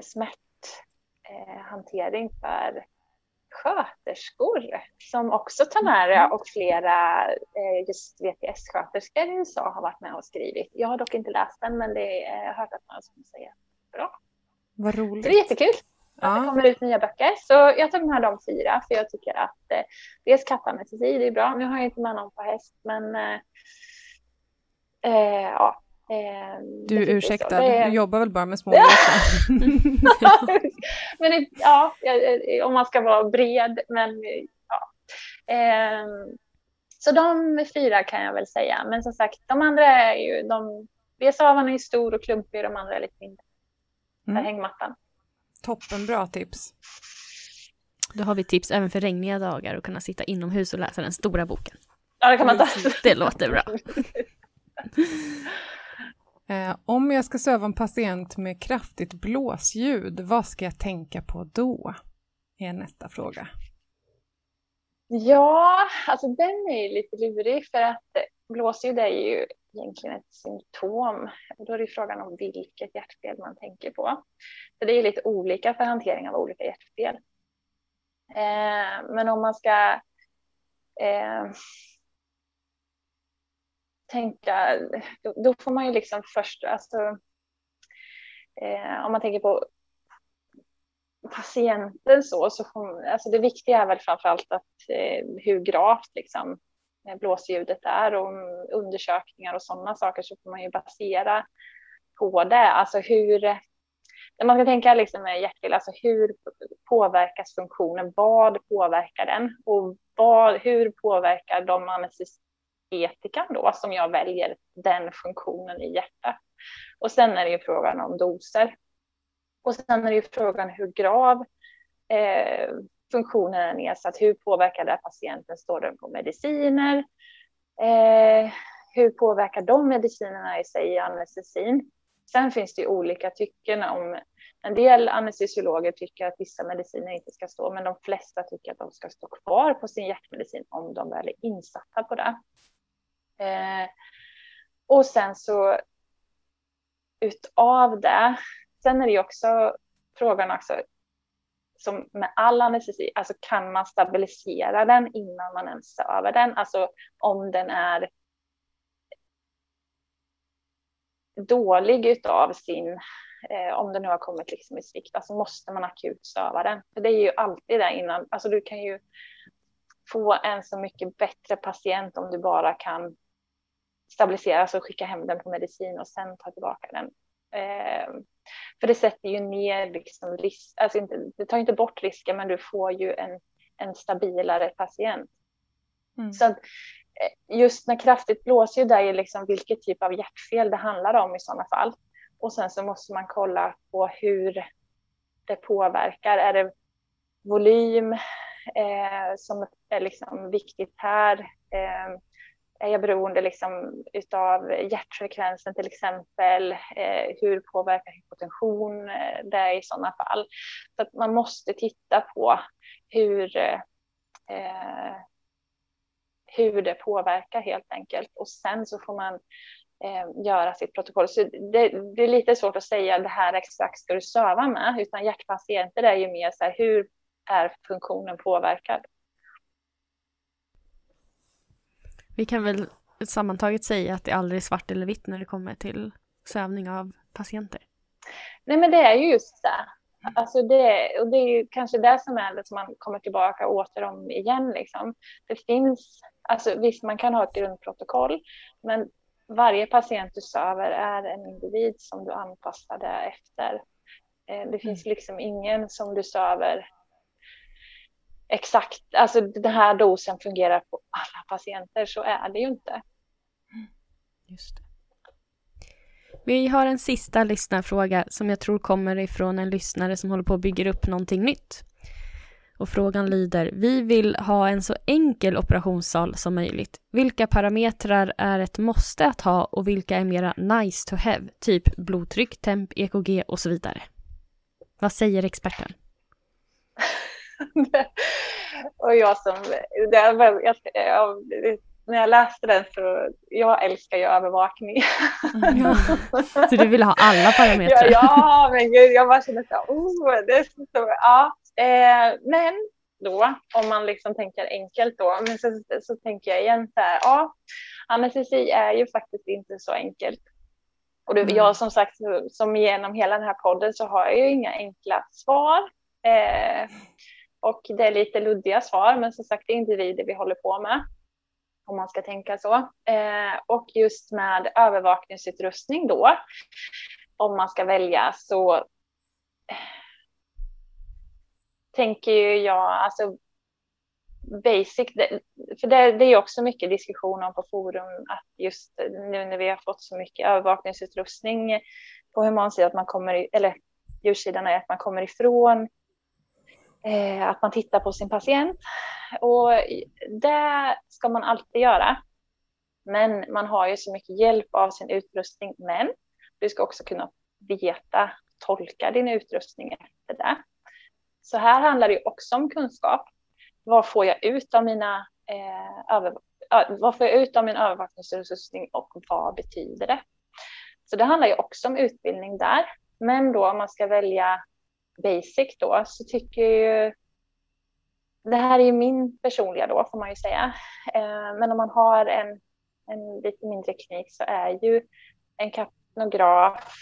smärthantering för sköterskor som också Tamara mm. och flera eh, just VTS-sköterskor i USA har varit med och skrivit. Jag har dock inte läst den men det jag har hört att man som säger bra.
Vad roligt.
Så det är jättekul ja. att det kommer ut nya böcker. Så jag tar med de fyra för jag tycker att eh, dels kattanestesi, det är bra. Nu har jag inte med någon på häst men eh, eh, ja,
Eh, du ursäkta, det... du jobbar väl bara med små (laughs)
Men ja, om man ska vara bred, men ja. Eh, så de fyra kan jag väl säga, men som sagt, de andra är ju, de, Besavan är stor och klumpig, de andra är lite mindre. Mm. hängmattan.
Toppen, bra tips.
Då har vi tips även för regniga dagar och kunna sitta inomhus och läsa den stora boken.
Ja, det kan man ta.
Det låter bra. (laughs)
Eh, om jag ska söva en patient med kraftigt blåsljud, vad ska jag tänka på då? Är nästa fråga.
Ja, alltså den är ju lite lurig för att blåsljud är ju egentligen ett symptom. Då är det frågan om vilket hjärtfel man tänker på. Så det är lite olika för hantering av olika hjärtfel. Eh, men om man ska eh, tänka, då, då, får man ju liksom först, alltså, eh, om man tänker på patienten så, så får, alltså det viktiga är väl framförallt att eh, hur gravt liksom eh, blåsljudet är och undersökningar och sådana saker så får man ju basera på det. Alltså hur, när man ska tänka liksom med hjärtfel, alltså hur påverkas funktionen? Vad påverkar den? Och vad, hur påverkar de etikan då som jag väljer den funktionen i hjärtat? Och sen är det ju frågan om doser. Och sen är det ju frågan hur grav eh, funktionen är nedsatt. Hur påverkar det patienten? Står den på mediciner? Eh, hur påverkar de medicinerna i sig i anestesin? Sen finns det ju olika tycken om en del anestesiologer tycker att vissa mediciner inte ska stå, men de flesta tycker att de ska stå kvar på sin hjärtmedicin om de väl är insatta på det. Eh, och sen så utav det Sen är det ju också frågan också, som med all anestesi, alltså kan man stabilisera den innan man ens över den? Alltså om den är dålig utav sin, eh, om den nu har kommit liksom i svikt, alltså måste man akut söva den. För det är ju alltid det innan, alltså du kan ju få en så mycket bättre patient om du bara kan stabilisera, alltså skicka hem den på medicin och sen ta tillbaka den. Eh, för det sätter ju ner liksom risk, alltså inte, det tar inte bort risken men du får ju en, en stabilare patient. Mm. Så att, eh, just när kraftigt blåser det är liksom vilket typ av hjärtfel det handlar om i sådana fall. Och sen så måste man kolla på hur det påverkar. Är det volym eh, som är liksom viktigt här? Eh, är jag beroende liksom utav hjärtfrekvensen till exempel? Eh, hur påverkar hypotension eh, det i sådana fall? Så att man måste titta på hur, eh, hur det påverkar helt enkelt. Och sen så får man eh, göra sitt protokoll. Så det, det, är lite svårt att säga det här exakt ska du söva med, utan hjärtpatienter är ju mer så här, hur är funktionen påverkad?
Vi kan väl sammantaget säga att det aldrig är svart eller vitt när det kommer till sövning av patienter.
Nej men det är ju just det. Alltså det, och det är ju kanske det som är det som man kommer tillbaka åter om igen. Liksom. Det finns, alltså visst man kan ha ett grundprotokoll, men varje patient du söver är en individ som du anpassar det efter. Eh, det finns mm. liksom ingen som du söver exakt, alltså den här dosen fungerar på alla patienter, så är det ju inte.
Just det. Vi har en sista lyssnarfråga som jag tror kommer ifrån en lyssnare som håller på att bygga upp någonting nytt. Och frågan lyder, vi vill ha en så enkel operationssal som möjligt. Vilka parametrar är ett måste att ha och vilka är mera nice to have? Typ blodtryck, temp, EKG och så vidare. Vad säger experten? (laughs) (laughs)
och jag som, det, jag, jag, när jag läste den så, jag älskar ju övervakning.
Ja. Så du vill ha alla parametrar?
Ja, ja men gud, jag bara känner så här, oh, det är så, ja. Eh, men då, om man liksom tänker enkelt då, men så, så tänker jag igen så här, ja, anestesi är ju faktiskt inte så enkelt. Och det, mm. jag som sagt, som genom hela den här podden så har jag ju inga enkla svar. Eh, och det är lite luddiga svar, men som sagt det är individer vi håller på med. Om man ska tänka så. Eh, och just med övervakningsutrustning då, om man ska välja så eh, tänker jag, alltså basic, för det, det är också mycket diskussion om på forum att just nu när vi har fått så mycket övervakningsutrustning på humansidan att man kommer, eller djursidan är att man kommer ifrån eh, att man tittar på sin patient. Och det ska man alltid göra. Men man har ju så mycket hjälp av sin utrustning. Men du ska också kunna veta, tolka din utrustning efter det. Så här handlar det också om kunskap. vad får jag ut av mina eh, över, vad får jag ut av min övervakningsutrustning och vad betyder det? Så det handlar ju också om utbildning där. Men då om man ska välja basic då så tycker jag ju det här är ju min personliga då får man ju säga. Eh, men om man har en, en lite mindre klinik så är ju en kapnograf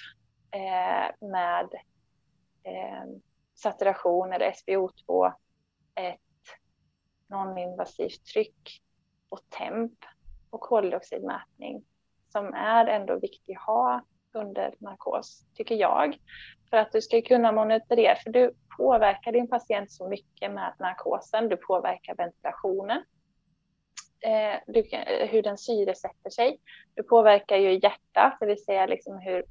eh, med eh, saturation eller SpO2 ett non-invasivt tryck och temp och koldioxidmätning som är ändå viktig att ha under narkos, tycker jag. För att du ska kunna monitorera, för du påverkar din patient så mycket med narkosen. Du påverkar ventilationen, eh, du, eh, hur den syresätter sig. Du påverkar ju hjärtat, det vill säga liksom hur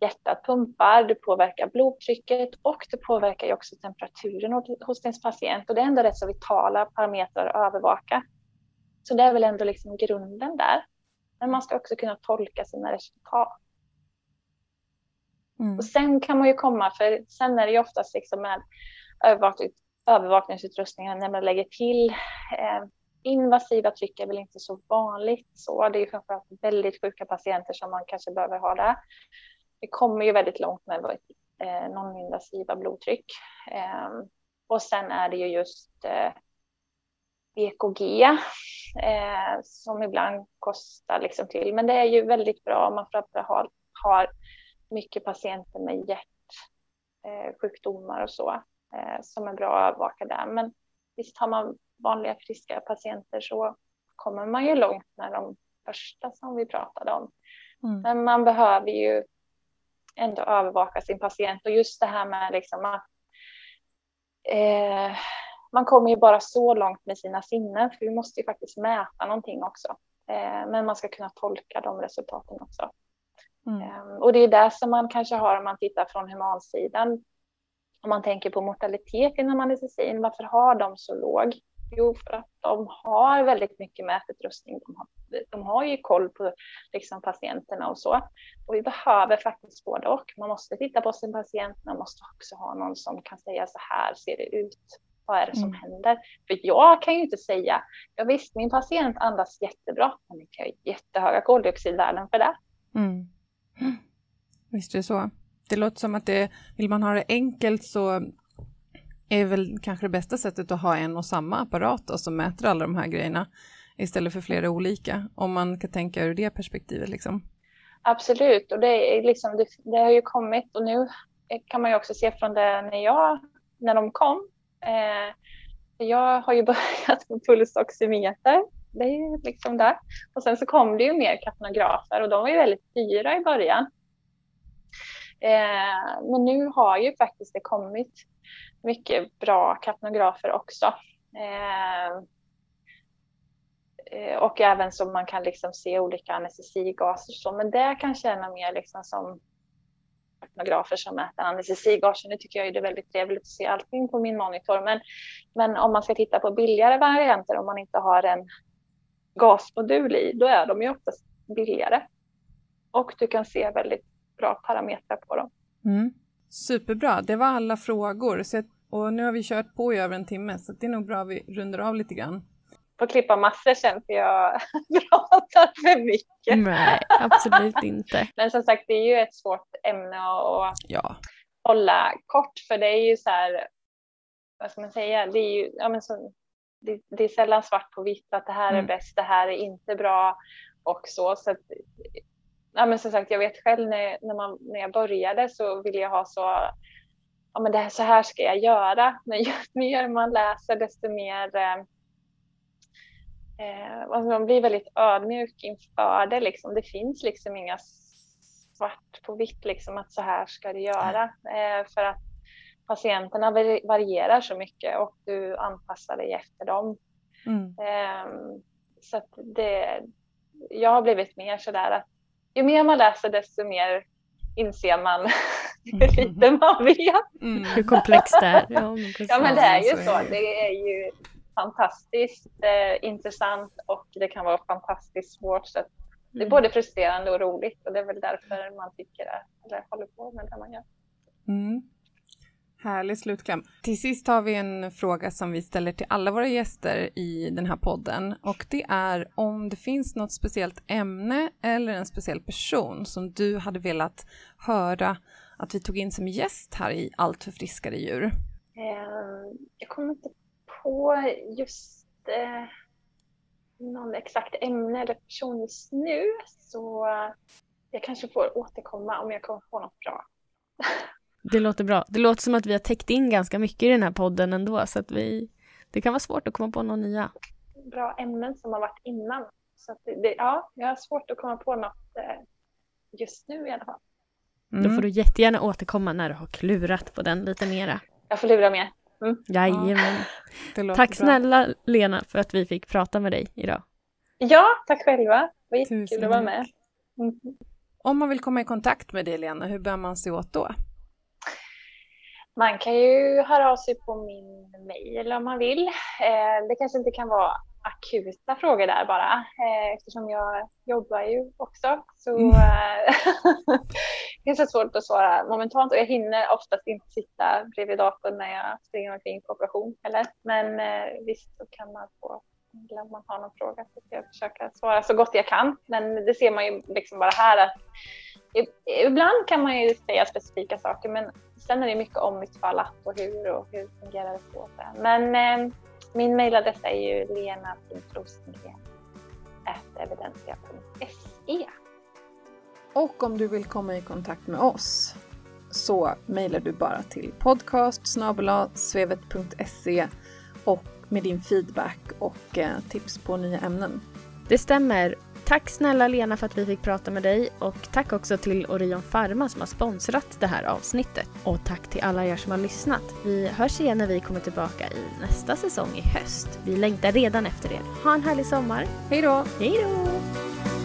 hjärtat pumpar, du påverkar blodtrycket och du påverkar ju också temperaturen hos din patient. Och det är ändå rätt så vitala parametrar att övervaka. Så det är väl ändå liksom grunden där. Men man ska också kunna tolka sina resultat. Mm. Och sen kan man ju komma, för sen är det ju oftast liksom med övervakning, övervakningsutrustningen när man lägger till eh, invasiva tryck är väl inte så vanligt så. Det är ju framförallt väldigt sjuka patienter som man kanske behöver ha det. Det kommer ju väldigt långt med eh, non-invasiva blodtryck. Eh, och sen är det ju just eh, EKG eh, som ibland kostar liksom till. Men det är ju väldigt bra om man framförallt har, har mycket patienter med hjärtsjukdomar och så eh, som är bra att övervaka där. Men visst har man vanliga friska patienter så kommer man ju långt med de första som vi pratade om. Mm. Men man behöver ju ändå övervaka sin patient och just det här med liksom att eh, man kommer ju bara så långt med sina sinnen för vi måste ju faktiskt mäta någonting också. Eh, men man ska kunna tolka de resultaten också. Mm. Ehm, och det är det som man kanske har om man tittar från humansidan. Om man tänker på mortalitet inom anestesin, varför har de så låg? Jo, för att de har väldigt mycket mätutrustning. De har, de har ju koll på liksom, patienterna och så. Och vi behöver faktiskt både och. Man måste titta på sin patient, man måste också ha någon som kan säga så här ser det ut. Vad är det som mm. händer? För jag kan ju inte säga, ja visst min patient andas jättebra, men det kan ju jättehöga koldioxidvärden för det. Mm.
Visst är det så. Det låter som att det, vill man ha det enkelt så är väl kanske det bästa sättet att ha en och samma apparat då, som mäter alla de här grejerna istället för flera olika, om man kan tänka ur det perspektivet. Liksom.
Absolut, och det, är liksom, det, det, har ju kommit och nu kan man ju också se från det när, jag, när de kom. Eh, jag har ju (laughs) börjat med pulsoximeter det är ju liksom där. Och sen så kom det ju mer kapnografer och de var ju väldigt dyra i början. Eh, men nu har ju faktiskt det kommit mycket bra kapnografer också. Eh, eh, och även så man kan liksom se olika anestesigaser. Så, men det kanske är mer liksom som kapnografer som mäter anestesigaser. Nu tycker jag det är väldigt trevligt att se allting på min monitor. Men, men om man ska titta på billigare varianter, om man inte har en gasmodul i, då är de ju oftast billigare. Och du kan se väldigt bra parametrar på dem.
Mm. Superbra, det var alla frågor. Så, och nu har vi kört på i över en timme så det är nog bra att vi rundar av lite grann.
Får klippa massor sen för jag (laughs) pratar för mycket.
Nej, absolut inte. (laughs)
Men som sagt, det är ju ett svårt ämne att ja. hålla kort för det är ju så här, vad ska man säga, det är ju, ja men så, det, det, är sällan svart på vitt att det här mm. är bäst, det här är inte bra och så. så att, ja, men som sagt, jag vet själv när, när, man, när jag började så ville jag ha så, ja men det här, så här ska jag göra. Men ju mer man läser desto mer eh, eh man blir väldigt ödmjuk inför det. Liksom. Det finns liksom inga svart på vitt, liksom, att så här ska du göra. Eh, för att patienterna varierar så mycket och du anpassar dig efter dem. Mm. Um, så att det, jag har blivit mer sådär att ju mer man läser desto mer inser man (laughs) hur mm. lite man vet.
Mm. Hur komplext det är. Ja
men, ja, men det är ju så. Det är ju fantastiskt eh, intressant och det kan vara fantastiskt svårt. Så det är mm. både frustrerande och roligt och det är väl därför man tycker att, eller håller på med det man gör. Mm.
Härlig slutkläm. Till sist har vi en fråga som vi ställer till alla våra gäster i den här podden och det är om det finns något speciellt ämne eller en speciell person som du hade velat höra att vi tog in som gäst här i Allt för friskare djur?
Eh, jag kommer inte på just eh, någon exakt ämne eller person just nu så jag kanske får återkomma om jag kommer på något bra. (laughs)
Det låter bra. Det låter som att vi har täckt in ganska mycket i den här podden ändå så att vi det kan vara svårt att komma på några nya.
Bra ämnen som har varit innan. Så det, ja, jag har svårt att komma på något eh, just nu i alla fall.
Mm. Då får du jättegärna återkomma när du har klurat på den lite mera.
Jag får lura mer.
Mm. Jajamän. Ja, Tack snälla Lena för att vi fick prata med dig idag.
Ja, tack själva. Det var jättekul att vara med. Mm.
Om man vill komma i kontakt med dig Lena, hur bör man se åt då?
Man kan ju höra av sig på min mejl om man vill. Eh, det kanske inte kan vara akuta frågor där bara eh, eftersom jag jobbar ju också. Så mm. Eh, (laughs) det är så svårt att svara momentant och jag hinner oftast inte sitta bredvid datorn när jag springer omkring på operation heller. Men visst så kan man få om man har någon fråga så ska jag försöka svara så gott jag kan. Men det ser man ju liksom bara här att ibland kan man ju säga specifika saker men sen är det mycket om mitt fall att och hur och hur fungerar det så. Men eh, min mejladress är ju lena.rosengren.evidensia.se
Och om du vill komma i kontakt med oss så mejlar du bara till podcast svevet.se och med din feedback och eh, tips på nya ämnen.
Det stämmer. Tack snälla Lena för att vi fick prata med dig och tack också till Orion Pharma som har sponsrat det här avsnittet. Och tack till alla er som har lyssnat. Vi hörs igen när vi kommer tillbaka i nästa säsong i höst. Vi längtar redan efter er. Ha en härlig sommar.
Hej då!
Hej då!